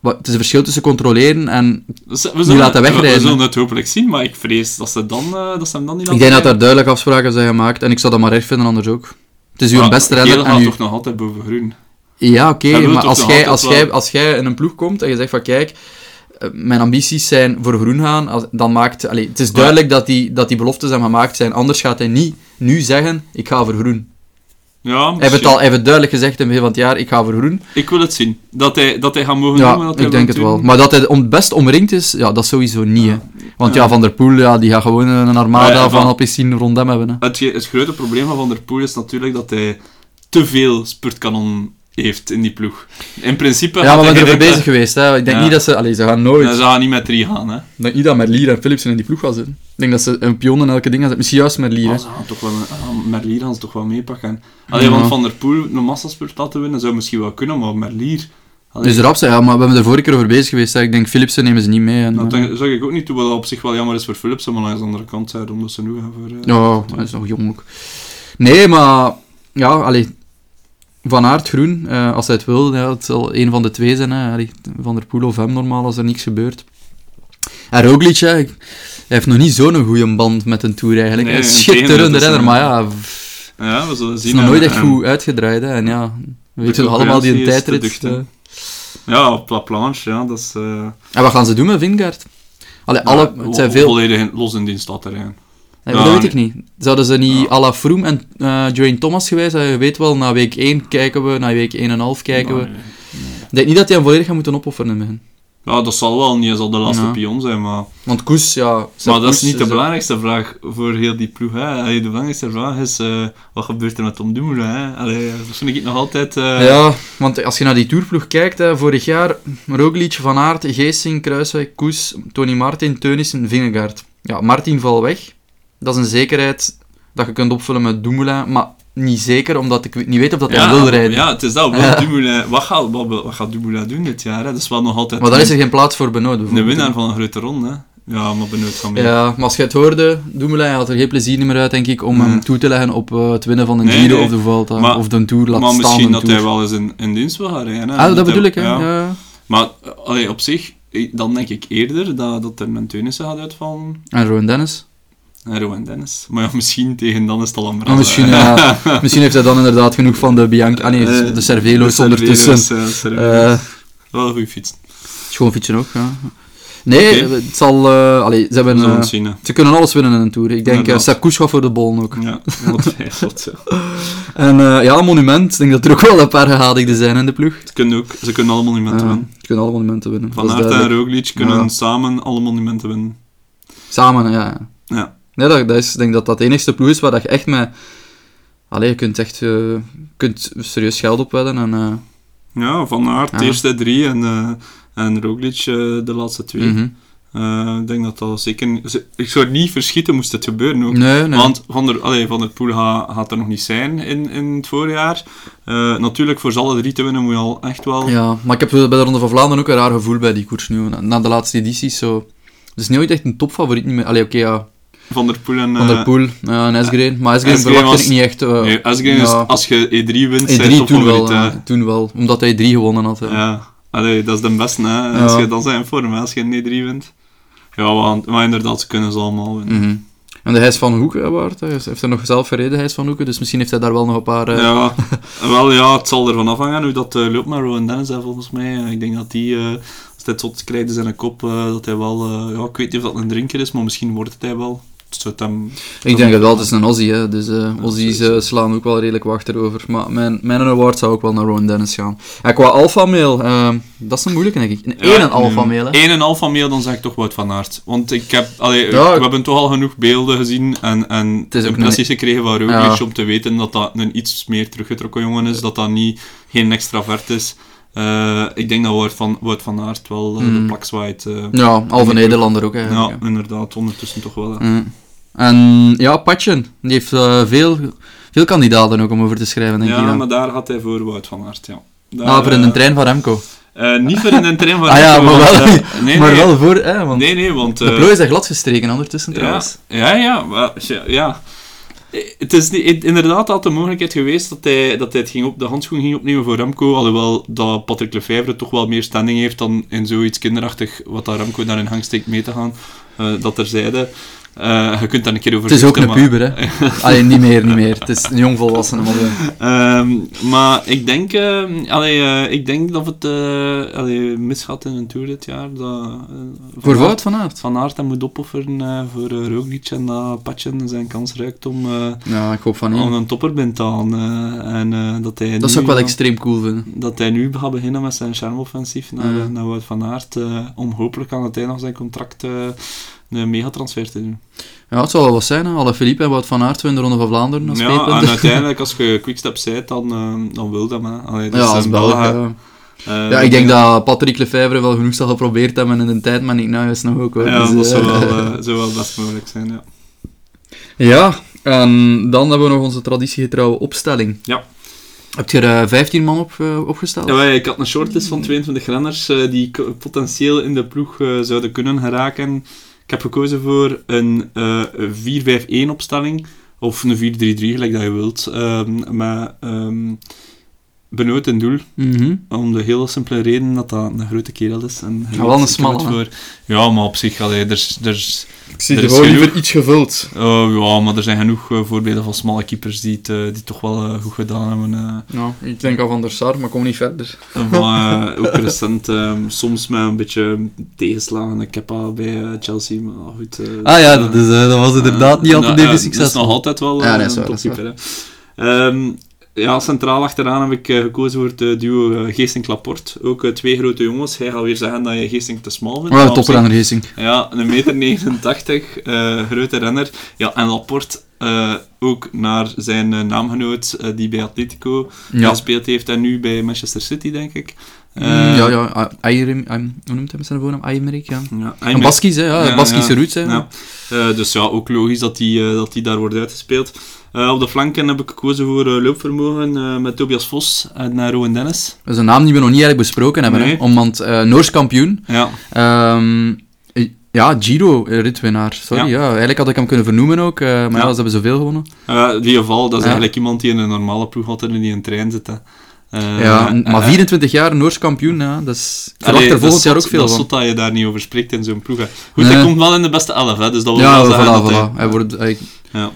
Wat- Het is een verschil tussen controleren en... Dus we zullen, laten we- wegrijden. We zullen het hopelijk zien, maar ik vrees dat ze, dan, eh, dat ze hem dan niet Ik denk dat er duidelijk afspraken zijn gemaakt. En ik zou dat maar erg vinden, anders ook. Het is uw beste. Geel En gaat u... toch nog altijd boven groen. Ja, oké, maar als jij, als, jij, als jij in een ploeg komt en je zegt van kijk, eh, mijn ambities zijn voor groen gaan, dan maakt... Allee, het is duidelijk dat die, dat die beloftes zijn gemaakt zijn, anders gaat hij niet nu zeggen, ik ga voor groen. Ja, Hij heeft het, al, het duidelijk gezegd in het begin van het jaar, ik ga voor groen. Ik wil het zien. Dat hij, dat hij gaat mogen Ja, hij ik denk het doen. wel. Maar dat hij om, best omringd is, ja, dat sowieso niet. Hè. Want ja, Ja. Van der Poel, ja, die gaat gewoon een armada Ja, ja, van van- Alpecin rond hem hebben. Hè. Het, het grote probleem van Van der Poel is natuurlijk dat hij te veel spurtkanon heeft in die ploeg. In principe Ja, maar we zijn er bezig geweest. Hè. Ik denk Ja. niet dat ze... Allee, ze gaan nooit... Ja, ze gaan niet met drie gaan, hè. Ik denk niet dat Merlier en Philipsen in die ploeg gaan zitten. Ik denk dat ze een pion in elke ding gaan zetten. Misschien juist Merlier. hè. Maar ze gaan toch wel... Uh, Merlier gaan ze toch wel meepakken. Alleen, Ja. want Van der Poel een massaspurt laten winnen zou misschien wel kunnen, maar Merlier... allee, Dus erop zijn, ja, maar we hebben er vorige keer over bezig geweest. Hè. Ik denk, Philipsen nemen ze niet mee. En, dat eh, denk- zeg ik ook niet toe, wat op zich wel jammer is voor Philipsen, maar langs de andere kant zijn omdat ze nu gaan voor... eh, ja, hij is nog jong ook. Nee, maar... Ja, allee... Van Aert Groen, eh, als hij het wil, ja, het zal een van de twee zijn. Hè. Van der Poel of hem normaal, als er niks gebeurt. En Roglic, hè, hij heeft nog niet zo'n goede band met een Tour eigenlijk. Nee, een schitterende renner, een- maar ja... pff, Ja, we zullen zien. is nog nooit echt goed uitgedraaid. Hè. En ja, we weten nog allemaal die te tijdrit. eh. Ja, op La Planche, ja, dat is... eh, En wat gaan ze doen met Vingegaard? Allee, alle, het zijn veel... Volledig los in die stadterrein. Nee, Dat weet nee. ik niet. Zouden ze niet Ja. à la Froome en eh Geraint Thomas geweest zijn? Je weet wel, na week 1 kijken we, na week 1,5 kijken we. Nee. Ik denk niet dat hij hem volledig gaat moeten opofferen. Ja, dat zal wel niet, hij zal de laatste Ja. pion zijn, maar... Want Koes, ja... Maar dat is niet de eh, belangrijkste vraag voor heel die ploeg. Hè. Allee, de belangrijkste vraag is, eh, wat gebeurt er met Tom Dumoulin? Hè? Allee, dat vind ik nog altijd... eh, Ja, want als je naar die tourploeg kijkt, hè, vorig jaar Roglic, Van Aert, Geesing, Kruiswijk, Koes, Tony Martin, Teunissen, Vingegaard. Ja, Martin valt weg. Dat is een zekerheid dat je kunt opvullen met Dumoulin, maar niet zeker, omdat ik niet weet of dat hij wil rijden. Ja, het is dat. Ja. Dumoulin, wat, gaat, wat, wat gaat Dumoulin doen dit jaar? Hè? Dat is wel nog altijd Maar dan is er geen plaats voor Benoot, de winnaar van een grote ronde. Hè? Ja, maar benieuwd van mij. Ja, maar als je het hoorde, Dumoulin had er geen plezier meer uit, denk ik, om hem toe te leggen op eh, het winnen van een Nee, Giro nee. of de Vuelta, Maar- of de Tour, laat maar staan misschien dat Tour. hij wel eens in, in dienst wil gaan rijden. Hè? Ah, dat bedoel ik, hè. ja. Ja. Maar eh, allee, op zich, ik- dan denk ik eerder dat, dat er een Teunissen gaat uitvallen. En Rowan Dennis. En Rowan Dennis. Maar ja, misschien tegen dan is het al een misschien, ja, misschien heeft hij dan inderdaad genoeg van de Bianca... Ah nee, Eh, de Cervelo's ondertussen. Uh, Eh wel een goede fiets. schoon fietsen ook, ja. Nee, het zal... eh allee, ze, hebben, eh, zien, ze kunnen alles winnen in een Tour. Ik denk uh, Inderdaad. Sepp Koes gaat voor de bollen ook. Ja, ja. En eh, ja, monument. Ik denk dat er ook wel een paar gehadigden zijn in de ploeg. Ze kunnen ook, ze kunnen alle monumenten Ja, winnen. ze kunnen alle monumenten winnen. Van Aert en. Roglic kunnen Ja. samen alle monumenten winnen. Samen, ja. ja. Nee, dat, dat is, ik denk dat dat de enigste ploeg is waar dat je echt met... Allee, je kunt echt eh, kunt serieus geld opwedden en... eh, Ja, Van Aert, de eerste drie en, eh en Roglic de laatste twee. mhm. Ik denk dat dat zeker... ze- Ik zou niet verschieten moest het gebeuren ook. Nee, nee. Want Van der, allee, van der Poel gaat, gaat er nog niet zijn in, in het voorjaar. Natuurlijk, voor ze alle drie te winnen moet je al echt wel... Ja, maar ik heb bij de Ronde van Vlaanderen ook een raar gevoel bij die koers nu. Na, de laatste edities zo... Het is niet ooit echt een topfavoriet niet meer. Allee, oké, ja. Van der Poel en... Van der eh, Poel ja, en Esgreen. Maar Esgreen was- ik niet echt... eh, nee, Asgreen is, als je E3 wint, E3 zijn toen wel, ja, toen wel. Omdat hij drie gewonnen had. Ja. Ja, Allee, dat is de beste, hè. Als je dan zijn vorm, als je een E3 wint. Ja, want, maar inderdaad, ze kunnen ze allemaal winnen. Mhm. En de Hijs van Hoeken, Bart, hij heeft er nog zelf gereden, van Hoeken, dus misschien heeft hij daar wel nog een paar... eh, Ja, wel ja, het zal ervan afhangen hoe dat eh, loopt met Rowan Dennis, hè, volgens mij. Eh, Ik denk dat die, eh, als hij het zot krijgt in zijn kop, eh, dat hij wel... eh, ja, ik weet niet of dat een drinker is, maar misschien wordt het hij wel. Het hem... Ik denk het wel, het is een Aussie, hè, dus eh, slaan ook wel redelijk achterover. Maar mijn, mijn award zou ook wel naar Rowan Dennis gaan. En qua alpha mail, ehm, dat is een moeilijke, denk ik. Een Ja, één alpha mail, hè. Eén en alpha mail, dan zeg ik toch Wout van Aert. Want ik heb, allee, Ja, we hebben toch al genoeg beelden gezien en, en is ook impressies gekregen van Roglic Ja. om te weten dat dat een iets meer teruggetrokken jongen is, dat dat niet, geen extravert is. Eh, ik denk dat Wout van, Wout van Aert wel eh, de Mm. plak zwaait. eh. Ja, halve Nederlander ook, eigenlijk. ja, inderdaad, ondertussen toch wel. ja. Mm. En ja, Patjen, die heeft veel, veel kandidaten ook om over te schrijven, denk ik. Ja, maar daar had hij voor Wout van Aert, ja. Daar, Ah, voor in de trein van Remco. niet voor in de trein van Ah ja, maar wel, nee, maar nee, wel voor, hè, want Nee, nee, want... de plooi is glad gestreken ondertussen Ja, trouwens. ja, ja, ja, ja. Het is inderdaad altijd de mogelijkheid geweest dat hij, dat hij het ging op, de handschoen ging opnemen voor Remco, alhoewel dat Patrick Lefevre toch wel meer standing heeft dan in zoiets kinderachtig wat dat Remco daar in hang steekt mee te gaan. Eh, dat terzijde. Eh je kunt daar een keer over Het is ook een puber, hè. Alleen niet meer, niet meer. Het is een jongvolwassene. Eh, Ehm, maar ik denk, allee, eh, ik denk dat het allee, misgaat in een Tour dit jaar. Dat, voor Wout van Aert. Van Aert moet opofferen voor uh, Roglic en dat Patjen zijn kans ruikt om, Ja, ik hoop van om een topperbind te halen. en dat hij Dat nu, zou ik wel extreem cool vinden. dat hij nu gaat beginnen met zijn charme-offensief naar, naar Wout van Aert, om hopelijk aan het einde van zijn contract een megatransfer te doen. Ja, het zal wel wat zijn. Alle Philippe en Wout van Aert winnen de Ronde van Vlaanderen als Ja, en uiteindelijk, als je quickstep zijt, dan, eh, dan wil dat, man. Allee, dat Ja, is als Belg. Belg, ja. eh, Ja, ik denk dat Patrick Lefevre wel genoeg zal geprobeerd hebben in de tijd, maar niet nou is nog ook. Hoor. Ja, Dus, dat zou eh, wel, eh, zou wel best mogelijk zijn, ja. Ja, en dan hebben we nog onze traditiegetrouwe opstelling. Ja. Heb je er eh, 15 man op, eh, opgesteld? Ja, ik had een shortlist van 22 renners eh, die potentieel in de ploeg eh, zouden kunnen geraken. Ik heb gekozen voor een eh 4-5-1 opstelling, of een 4-3-3, gelijk dat je wilt, ehm, met ehm Benoot in doel. Mhm. Om de hele simpele reden dat dat een grote kerel is. En Ja, wel een smalle, voor. Ja, maar op zich, allee, er is... Er is Ik zie Er is gewoon genoeg. liever iets gevuld. oh, ja, maar er zijn genoeg eh, voorbeelden van smalle keepers die het, eh, die toch wel eh, goed gedaan hebben. eh. Ja, ik denk al van der Sar, maar kom niet verder. Maar eh, ook recent, ehm, soms met een beetje tegenslagen. Ik heb al bij Chelsea, maar goed. eh, Ah ja, dat, is, eh, dat was inderdaad niet altijd even eh, Dat is nog altijd wel Ja, een topkeeper. Ja, centraal achteraan heb ik eh, gekozen voor het eh, duo uh, Geesink-Laporte. Ook eh, twee grote jongens. Hij gaat weer zeggen dat je Geesink te smal vindt. Oh, op toprenner Geesink. Ja, een meter 89, eh, grote renner. Ja, en Laporte eh, ook naar zijn eh, naamgenoot eh, die bij Atletico Ja. gespeeld heeft en nu bij Manchester City, denk ik. Mm, Eh, ja, ja, Ayrim, hoe noemt hij zijn voornaam? Aymerik, ja. Baskisch, hè, ja, Ja, Baskische ja. roots, hè. Ja. Eh, dus ja, ook logisch dat die, eh, dat die daar wordt uitgespeeld. Eh, op de flanken heb ik gekozen voor eh, loopvermogen eh, met Tobias Vos en Rowan Dennis. Dat is een naam die we nog niet eigenlijk besproken hebben, Nee. hè. Omdat Noors kampioen, Ja, Ehm, ja, Giro-ritwinnaar. Sorry, ja. Ja. Eigenlijk had ik hem kunnen vernoemen ook, maar ja, Ja. ze hebben zoveel gewonnen. In ieder geval, dat is eigenlijk iemand die in een normale ploeg had en die in een trein zit. hè. Ja, maar eh, 24 jaar Noors kampioen, ja, dat is... Verwacht er dat volgend jaar ook veel Dat is van. zot dat je daar niet over spreekt in zo'n ploeg. hè. Goed, Nee. hij komt wel in de beste elf, hè, dus dat wil Ja, wel voilà, zeggen dat voilà. hij- Hij wordt, hij- Ja.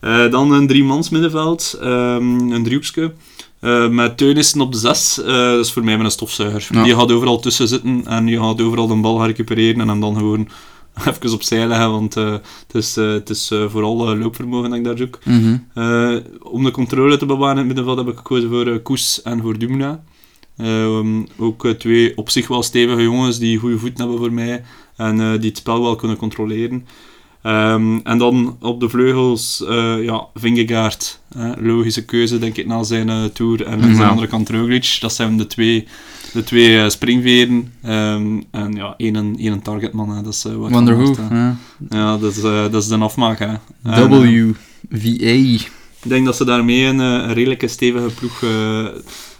Eh, dan een driemans middenveld, ehm, een driehoekske. Eh, met Teunissen op de zes, eh, dat is voor mij met een stofzuiger. Ja. Die gaat overal tussen zitten en je gaat overal de bal gaan recupereren en hem dan gewoon even opzij leggen, want het is, het is vooral loopvermogen dat ik daar zoek. Mhm. Om de controle te bewaren in het middenveld heb ik gekozen voor Koes en voor Dumna. Ehm, ook twee op zich wel stevige jongens die goede voeten hebben voor mij en die het spel wel kunnen controleren. Ehm, en dan op de vleugels, eh ja, Vingegaard. hè, logische keuze, denk ik, na zijn eh, tour. En aan de Ja. andere kant Roglic. Dat zijn de twee, de twee eh, springveren. Ehm, en ja, één, één targetman, hè, dat is wat Wonder Who. Ja. Ja, dat is, dat is de afmaak. Hè. En, eh, WVA. ik denk dat ze daarmee een, een redelijke stevige ploeg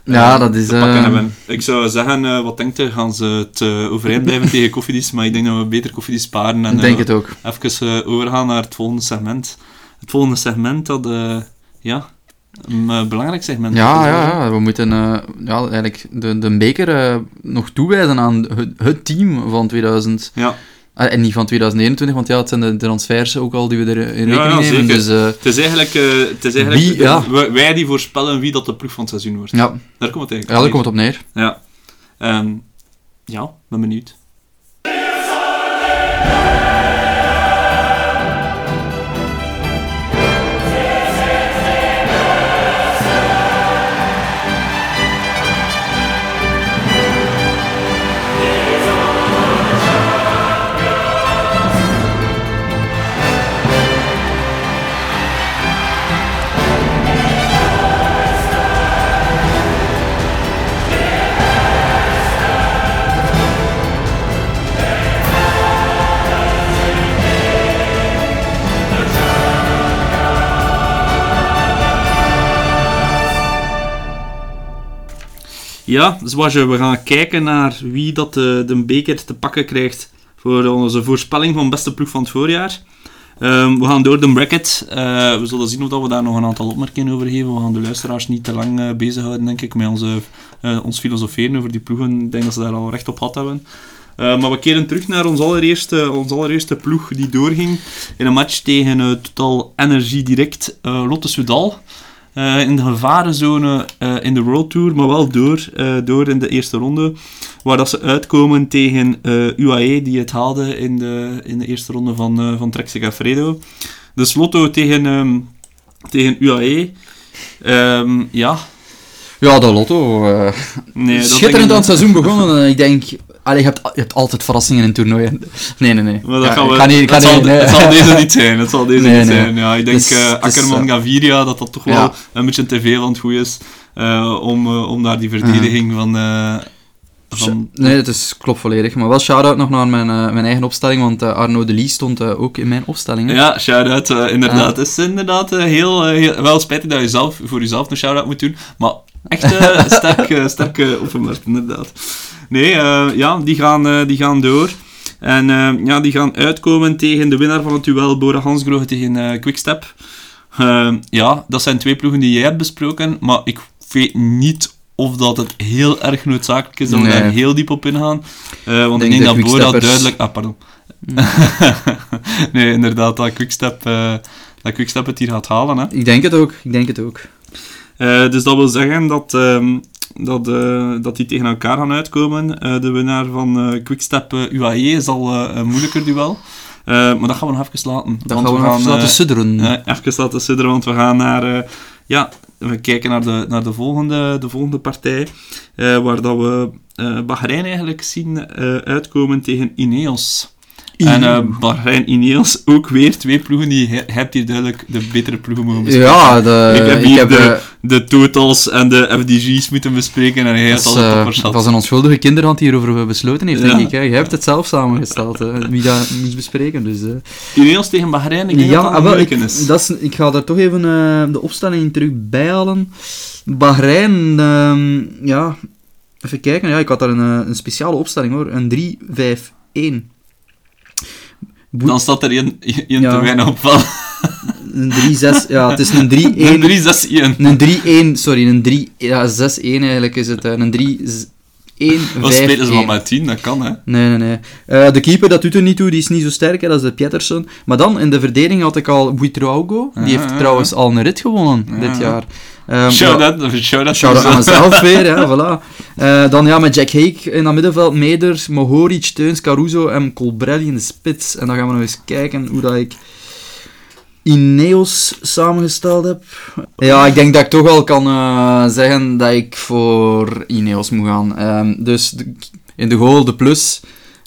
Ja, eh, dat is, eh. Ik zou zeggen, eh, wat denkt u? Gaan ze het eh, overeind blijven tegen Koffiedis? Maar ik denk dat we beter Koffiedis sparen en Ik denk het ook. even overgaan naar het volgende segment. Het volgende segment, dat ja, een belangrijk segment Ja, ja, ja, we moeten ja, eigenlijk de, de beker nog toewijzen aan het, het team van 2000. Ja, Ah, en niet van 2021, want ja, het zijn de transfers ook al die we er in Ja, rekening ja, nemen. Dus eh, het is eigenlijk, eh, het is eigenlijk Wie- ja. wij- wij die voorspellen wie dat de ploeg van het seizoen wordt. ja, Daar komt het eigenlijk ja, daar komt het op neer. Ja. Ehm, ja, ben benieuwd. Ja, zoals je, we gaan kijken naar wie dat de, de beker te pakken krijgt voor onze voorspelling van beste ploeg van het voorjaar. Ehm, we gaan door de bracket. Eh, we zullen zien of dat we daar nog een aantal opmerkingen over geven. We gaan de luisteraars niet te lang eh, bezighouden, denk ik, met onze, eh, ons filosoferen over die ploegen. Ik denk dat ze daar al recht op gehad hebben. Eh, maar we keren terug naar ons allereerste, ons allereerste ploeg die doorging in een match tegen eh, Total Energy Direct eh, Lotte Soudal. Eh, in de gevarenzone eh, in de World Tour, maar wel door, eh, door in de eerste ronde. Waar dat ze uitkomen tegen UAE, die het haalde in de, in de eerste ronde van, van Trek Segafredo. Dus Lotto tegen, ehm, tegen UAE. Ehm, ja, Ja, de lotto. nee, schitterend aan het seizoen begonnen. en ik denk, allee, je, hebt, je hebt altijd verrassingen in toernooien. Nee, nee, nee. Maar dat gaan we, ik kan niet, het, kan zal, niet, nee. het zal deze niet zijn. Het zal deze Nee, niet nee. zijn. Ja, ik denk Dus- Akkerman eh, Gaviria dat dat toch wel een beetje aan het goed is eh, om, om daar die verdediging van, van Nee, het is, klopt volledig. Maar wel shout-out nog naar mijn, mijn eigen opstelling, want eh, Arno de Lee stond ook in mijn opstelling. hè. Ja, shout-out, inderdaad. Het is inderdaad heel, heel... Wel spijtig dat je zelf, voor jezelf een shout-out moet doen, maar echt eh, sterk, eh, sterk eh, opgemerkt, inderdaad. Nee, eh, ja, die gaan, eh, die gaan door. En ja, die gaan uitkomen tegen de winnaar van het duel, Bora Hansgrohe tegen eh, Quickstep. Ja, dat zijn twee ploegen die jij hebt besproken, maar ik weet niet of dat het heel erg noodzakelijk is dat we daar heel diep op ingaan. Eh, want denk ik denk de dat Bora Quicksteppers- duidelijk... Ah, pardon. nee, inderdaad, dat Quickstep, eh, dat Quickstep het hier gaat halen. Hè. Ik denk het ook, ik denk het ook. Eh, dus dat wil zeggen dat, ehm, dat, eh, dat die tegen elkaar gaan uitkomen. Eh, de winnaar van Quickstep UAE is al een moeilijker duel. Maar dat gaan we nog even laten. Dat want gaan we nog even laten sudderen. even laten sudderen, want we gaan naar... ja, we kijken naar de, naar de, volgende, de volgende partij. waar dat we Bahrein eigenlijk zien uitkomen tegen Ineos. En eh Bahrein Ineos, ook weer twee ploegen die je hebt hier duidelijk de betere ploegen mogen bespreken. ja, de, ik heb hier de, de totals en de FDG's moeten bespreken en hij dat heeft is, al de eh, toppers dat was een onschuldige kinderhand die hierover besloten heeft, denk ik. Hè. Jij hebt het zelf samengesteld, hè. wie dat moest bespreken. Dus, eh. Ineos tegen Bahrein, ik denk ja, dat dat ah, wel, ik, is. dat is, ik ga daar toch even de opstelling terug bijhalen. Bahrein, ehm, ja, even kijken. Ja, ik had daar een, een speciale opstelling hoor. Een 3-5-1. Dan staat er één één Ja. te weinig op van. Een 3-6, ja, het is een 3-1. Een 3-6-1. Een 3-1, sorry, een 3, ja, 6-1 eigenlijk is het. eh, Een Wat spelen ze wel 1-5-1. met 10? Dat kan, hè. Nee, nee, nee. Eh, de keeper, dat doet er niet toe, die is niet zo sterk, hè, dat is de Pietersen. Maar dan, in de verdediging had ik al Buitrago, die heeft trouwens al een rit gewonnen dit jaar. Ehm, Shout ja, out, shout out. Shout-out aan mezelf weer, ja, voilà. Eh, dan ja, met Jack Hake in dat middenveld, Meder, Mohoric, Teuns, Caruso en Colbrelli in de spits. En dan gaan we nog eens kijken hoe dat ik Ineos samengesteld heb. Ja, ik denk dat ik toch wel kan eh, zeggen dat ik voor Ineos moet gaan. Ehm, dus de- in de goal de plus,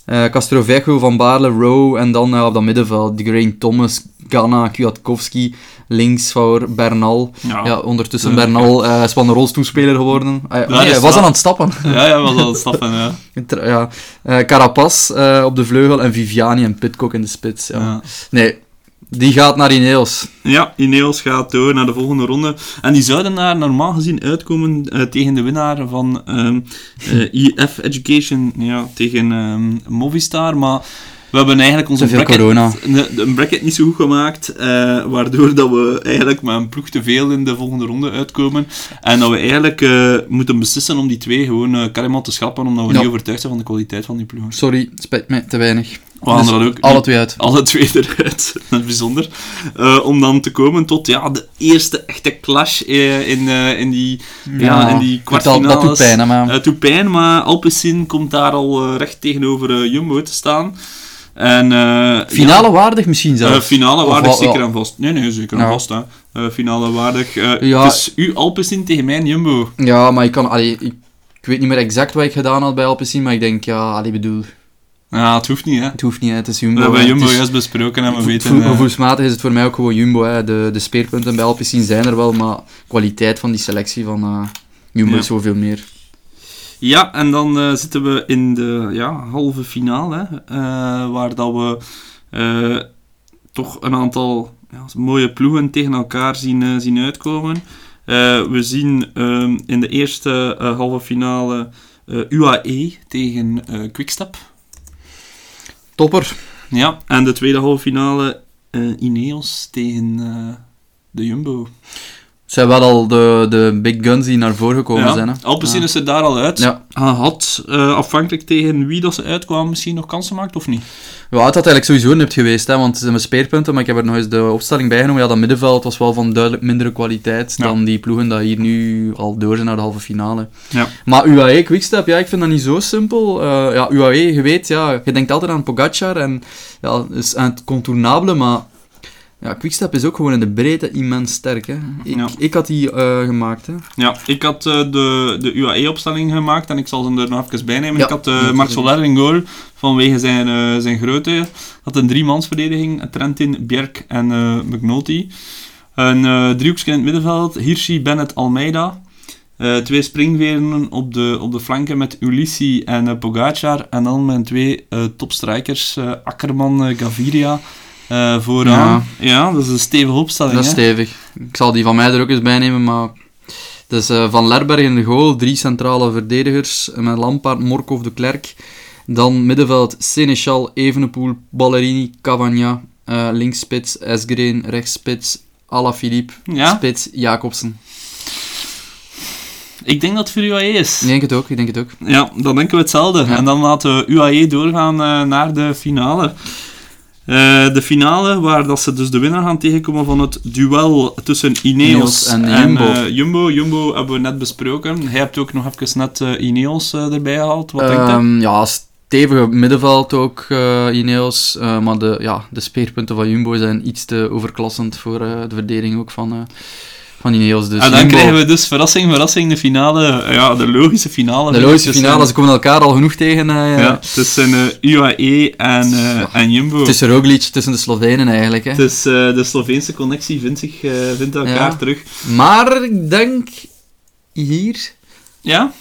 eh Castrovejo, Van Baarle, Rowe en dan eh, op dat middenveld de Grain Thomas, Ganna, Kwiatkowski, links voor Bernal. Ja. Ja, ondertussen Ja. Bernal eh, is wel een rolstoelspeler geworden. Ah, ja, dat nee, hij was aan het stappen. Ja, ja, was al het stappen, ja. Ja. Eh, Carapaz eh, op de vleugel en Viviani en Pitcock in de spits. Ja. ja. Nee, die gaat naar Ineos. Ja, Ineos gaat door naar de volgende ronde. En die zouden daar normaal gezien uitkomen eh, tegen de winnaar van ehm eh, EF Education, ja, tegen ehm, Movistar. Maar we hebben eigenlijk onze bracket, corona. een bracket niet zo goed gemaakt, eh, waardoor dat we eigenlijk met een ploeg te veel in de volgende ronde uitkomen. En dat we eigenlijk eh, moeten beslissen om die twee gewoon carrément te schrappen, omdat we Ja. niet overtuigd zijn van de kwaliteit van die ploeg. Sorry, spijt mij, te weinig. We gaan Dus er dan ook alle twee uit. alle twee eruit. Dat is bijzonder. Eh, om dan te komen tot ja, de eerste echte clash eh, in, eh, in die, ja, in die dat- kwartfinales. Dat doet pijn, hè, maar... Het doet pijn, maar Alpecin komt daar al recht tegenover Jumbo te staan. En, Finale ja, waardig misschien zelfs. finale waardig, zeker wel. en vast. Nee, nee, zeker en Ja. vast. Hè. Finale waardig. Ja. Dus u Alpecin tegen mijn Jumbo. Ja, maar ik kan... Allee, ik, ik weet niet meer exact wat ik gedaan had bij Alpecin, maar ik denk, ja, allee, bedoel, Ja, het hoeft niet, hè. het hoeft niet, hè, het is Jumbo. We hebben. Jumbo juist besproken en we weten... vo- eh, Gevoelsmatig is het voor mij ook gewoon Jumbo. Hè. De, de speerpunten bij Alpecin zijn er wel, maar kwaliteit van die selectie van eh, Jumbo Ja. is zoveel meer. Ja, en dan eh, zitten we in de ja, halve finale, hè, waar dat we toch een aantal ja, mooie ploegen tegen elkaar zien, zien uitkomen. We zien ehm, in de eerste halve finale UAE tegen Quickstep. Topper. Ja, en de tweede halve finale eh, Ineos tegen eh, de Jumbo. Het zijn wel al de, de big guns die naar voren gekomen zijn. Hè. Alpecin Ja. is er daar al uit. Ja. Hij had, eh, afhankelijk tegen wie dat ze uitkwamen, misschien nog kansen gemaakt of niet? Ja, het had eigenlijk sowieso nipt geweest, hè, want het zijn mijn speerpunten, maar ik heb er nog eens de opstelling bijgenomen. Ja, dat middenveld was wel van duidelijk mindere kwaliteit Ja. dan die ploegen die hier nu al door zijn naar de halve finale. Ja. Maar UAE, Quickstep, ja, ik vind dat niet zo simpel. Eh, ja, UAE, je weet, ja, je denkt altijd aan Pogacar en ja, is aan het contournabele, maar ja, Quickstep is ook gewoon in de breedte immens sterk. Hè. Ik, Ja. ik had die eh, gemaakt. Hè. Ja, ik had eh, de, de UAE-opstelling gemaakt en ik zal ze er nog even bij nemen. Ja, ik had uh, Marc goed. Soler in goal vanwege zijn, eh, zijn grootte. had een driemansverdediging, Trentin, Bjerk en McNulty. Een eh driehoekje in het middenveld, Hirschi, Bennett, Almeida. Twee springveren op de, op de flanken met Ulissi en eh, Pogacar. En dan mijn twee topstrikers, eh, Akkerman, Gaviria. Eh, vooraan. Ja. dat is een stevige opstelling. Dat is hè? stevig. Ik zal die van mij er ook eens bij nemen, maar... Dus eh, Van Lerberg in de goal, drie centrale verdedigers, met Lampaard, Morkov, de Klerk. Dan middenveld, Seneschal, Evenepoel, Ballerini, Cavagna. eh linksspits, Esgreen, rechtsspits, Alaphilippe. Ja? Spits, Jacobsen. Ik denk dat het voor UAE is. Ik denk het ook, ik denk het ook. Ja, dan denken we hetzelfde. Ja. En dan laten we UAE doorgaan eh, naar de finale. Eh, de finale, waar dat ze dus de winnaar gaan tegenkomen van het duel tussen Ineos, Ineos en en, Jumbo. eh, Jumbo. Jumbo hebben we net besproken. Hij hebt ook nog even net eh, Ineos erbij gehaald. Wat denkt hij? Ehm, ja, stevige middenveld ook, Ineos. Maar de, ja, de speerpunten van Jumbo zijn iets te overklassend voor de verdediging ook van, van Ineos. Dus en dan Jumbo- krijgen we dus verrassing, verrassing, de finale. ja, de logische finale. De logische finale, ze komen elkaar al genoeg tegen. eh, Ja, tussen eh, UAE en, eh, en Jumbo. Tussen Roglic, tussen de Slovenen eigenlijk. Hè. Dus de Sloveense connectie vindt, zich, vindt elkaar Ja. terug. Maar ik denk hier... Ja?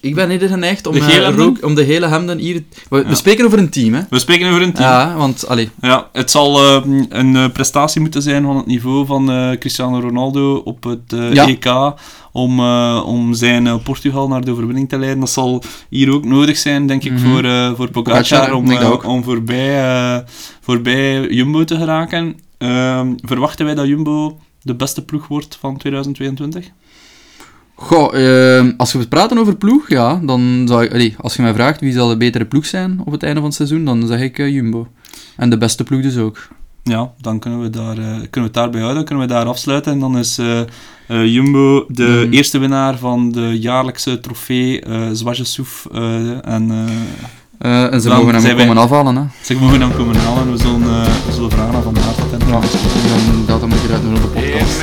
Ik ben eerder geneigd om, De hemden? Rook- om de hele hemden hier... We, we spreken over een team, hè. We spreken over een team. Ja, want... Allee, Ja, het zal eh, een eh, prestatie moeten zijn van het niveau van Cristiano Ronaldo op het Ja. EK om, om zijn Portugal naar de overwinning te leiden. Dat zal hier ook nodig zijn, denk ik, Mhm. voor, voor Pogacar, Pogacar, om, om voorbij, voorbij Jumbo te geraken. Ehm, verwachten wij dat Jumbo de beste ploeg wordt van 2022? Goh, ehm, als we het praten over ploeg, ja, dan zou ik... allee, als je mij vraagt wie zal de betere ploeg zijn op het einde van het seizoen, dan zeg ik eh, Jumbo. En de beste ploeg dus ook. Ja, dan kunnen we, daar, eh, kunnen we het daarbij houden, kunnen we daar afsluiten. En dan is eh, eh, Jumbo de Mm. eerste winnaar van de jaarlijkse trofee uh, eh en eh, Eh, en ze Dan mogen hem wij- komen afhalen, hè. ze mogen hem komen halen en we zullen, eh, we zullen vragen aan Van hij Ja, dan, dat moet je eruit doen op de podcast.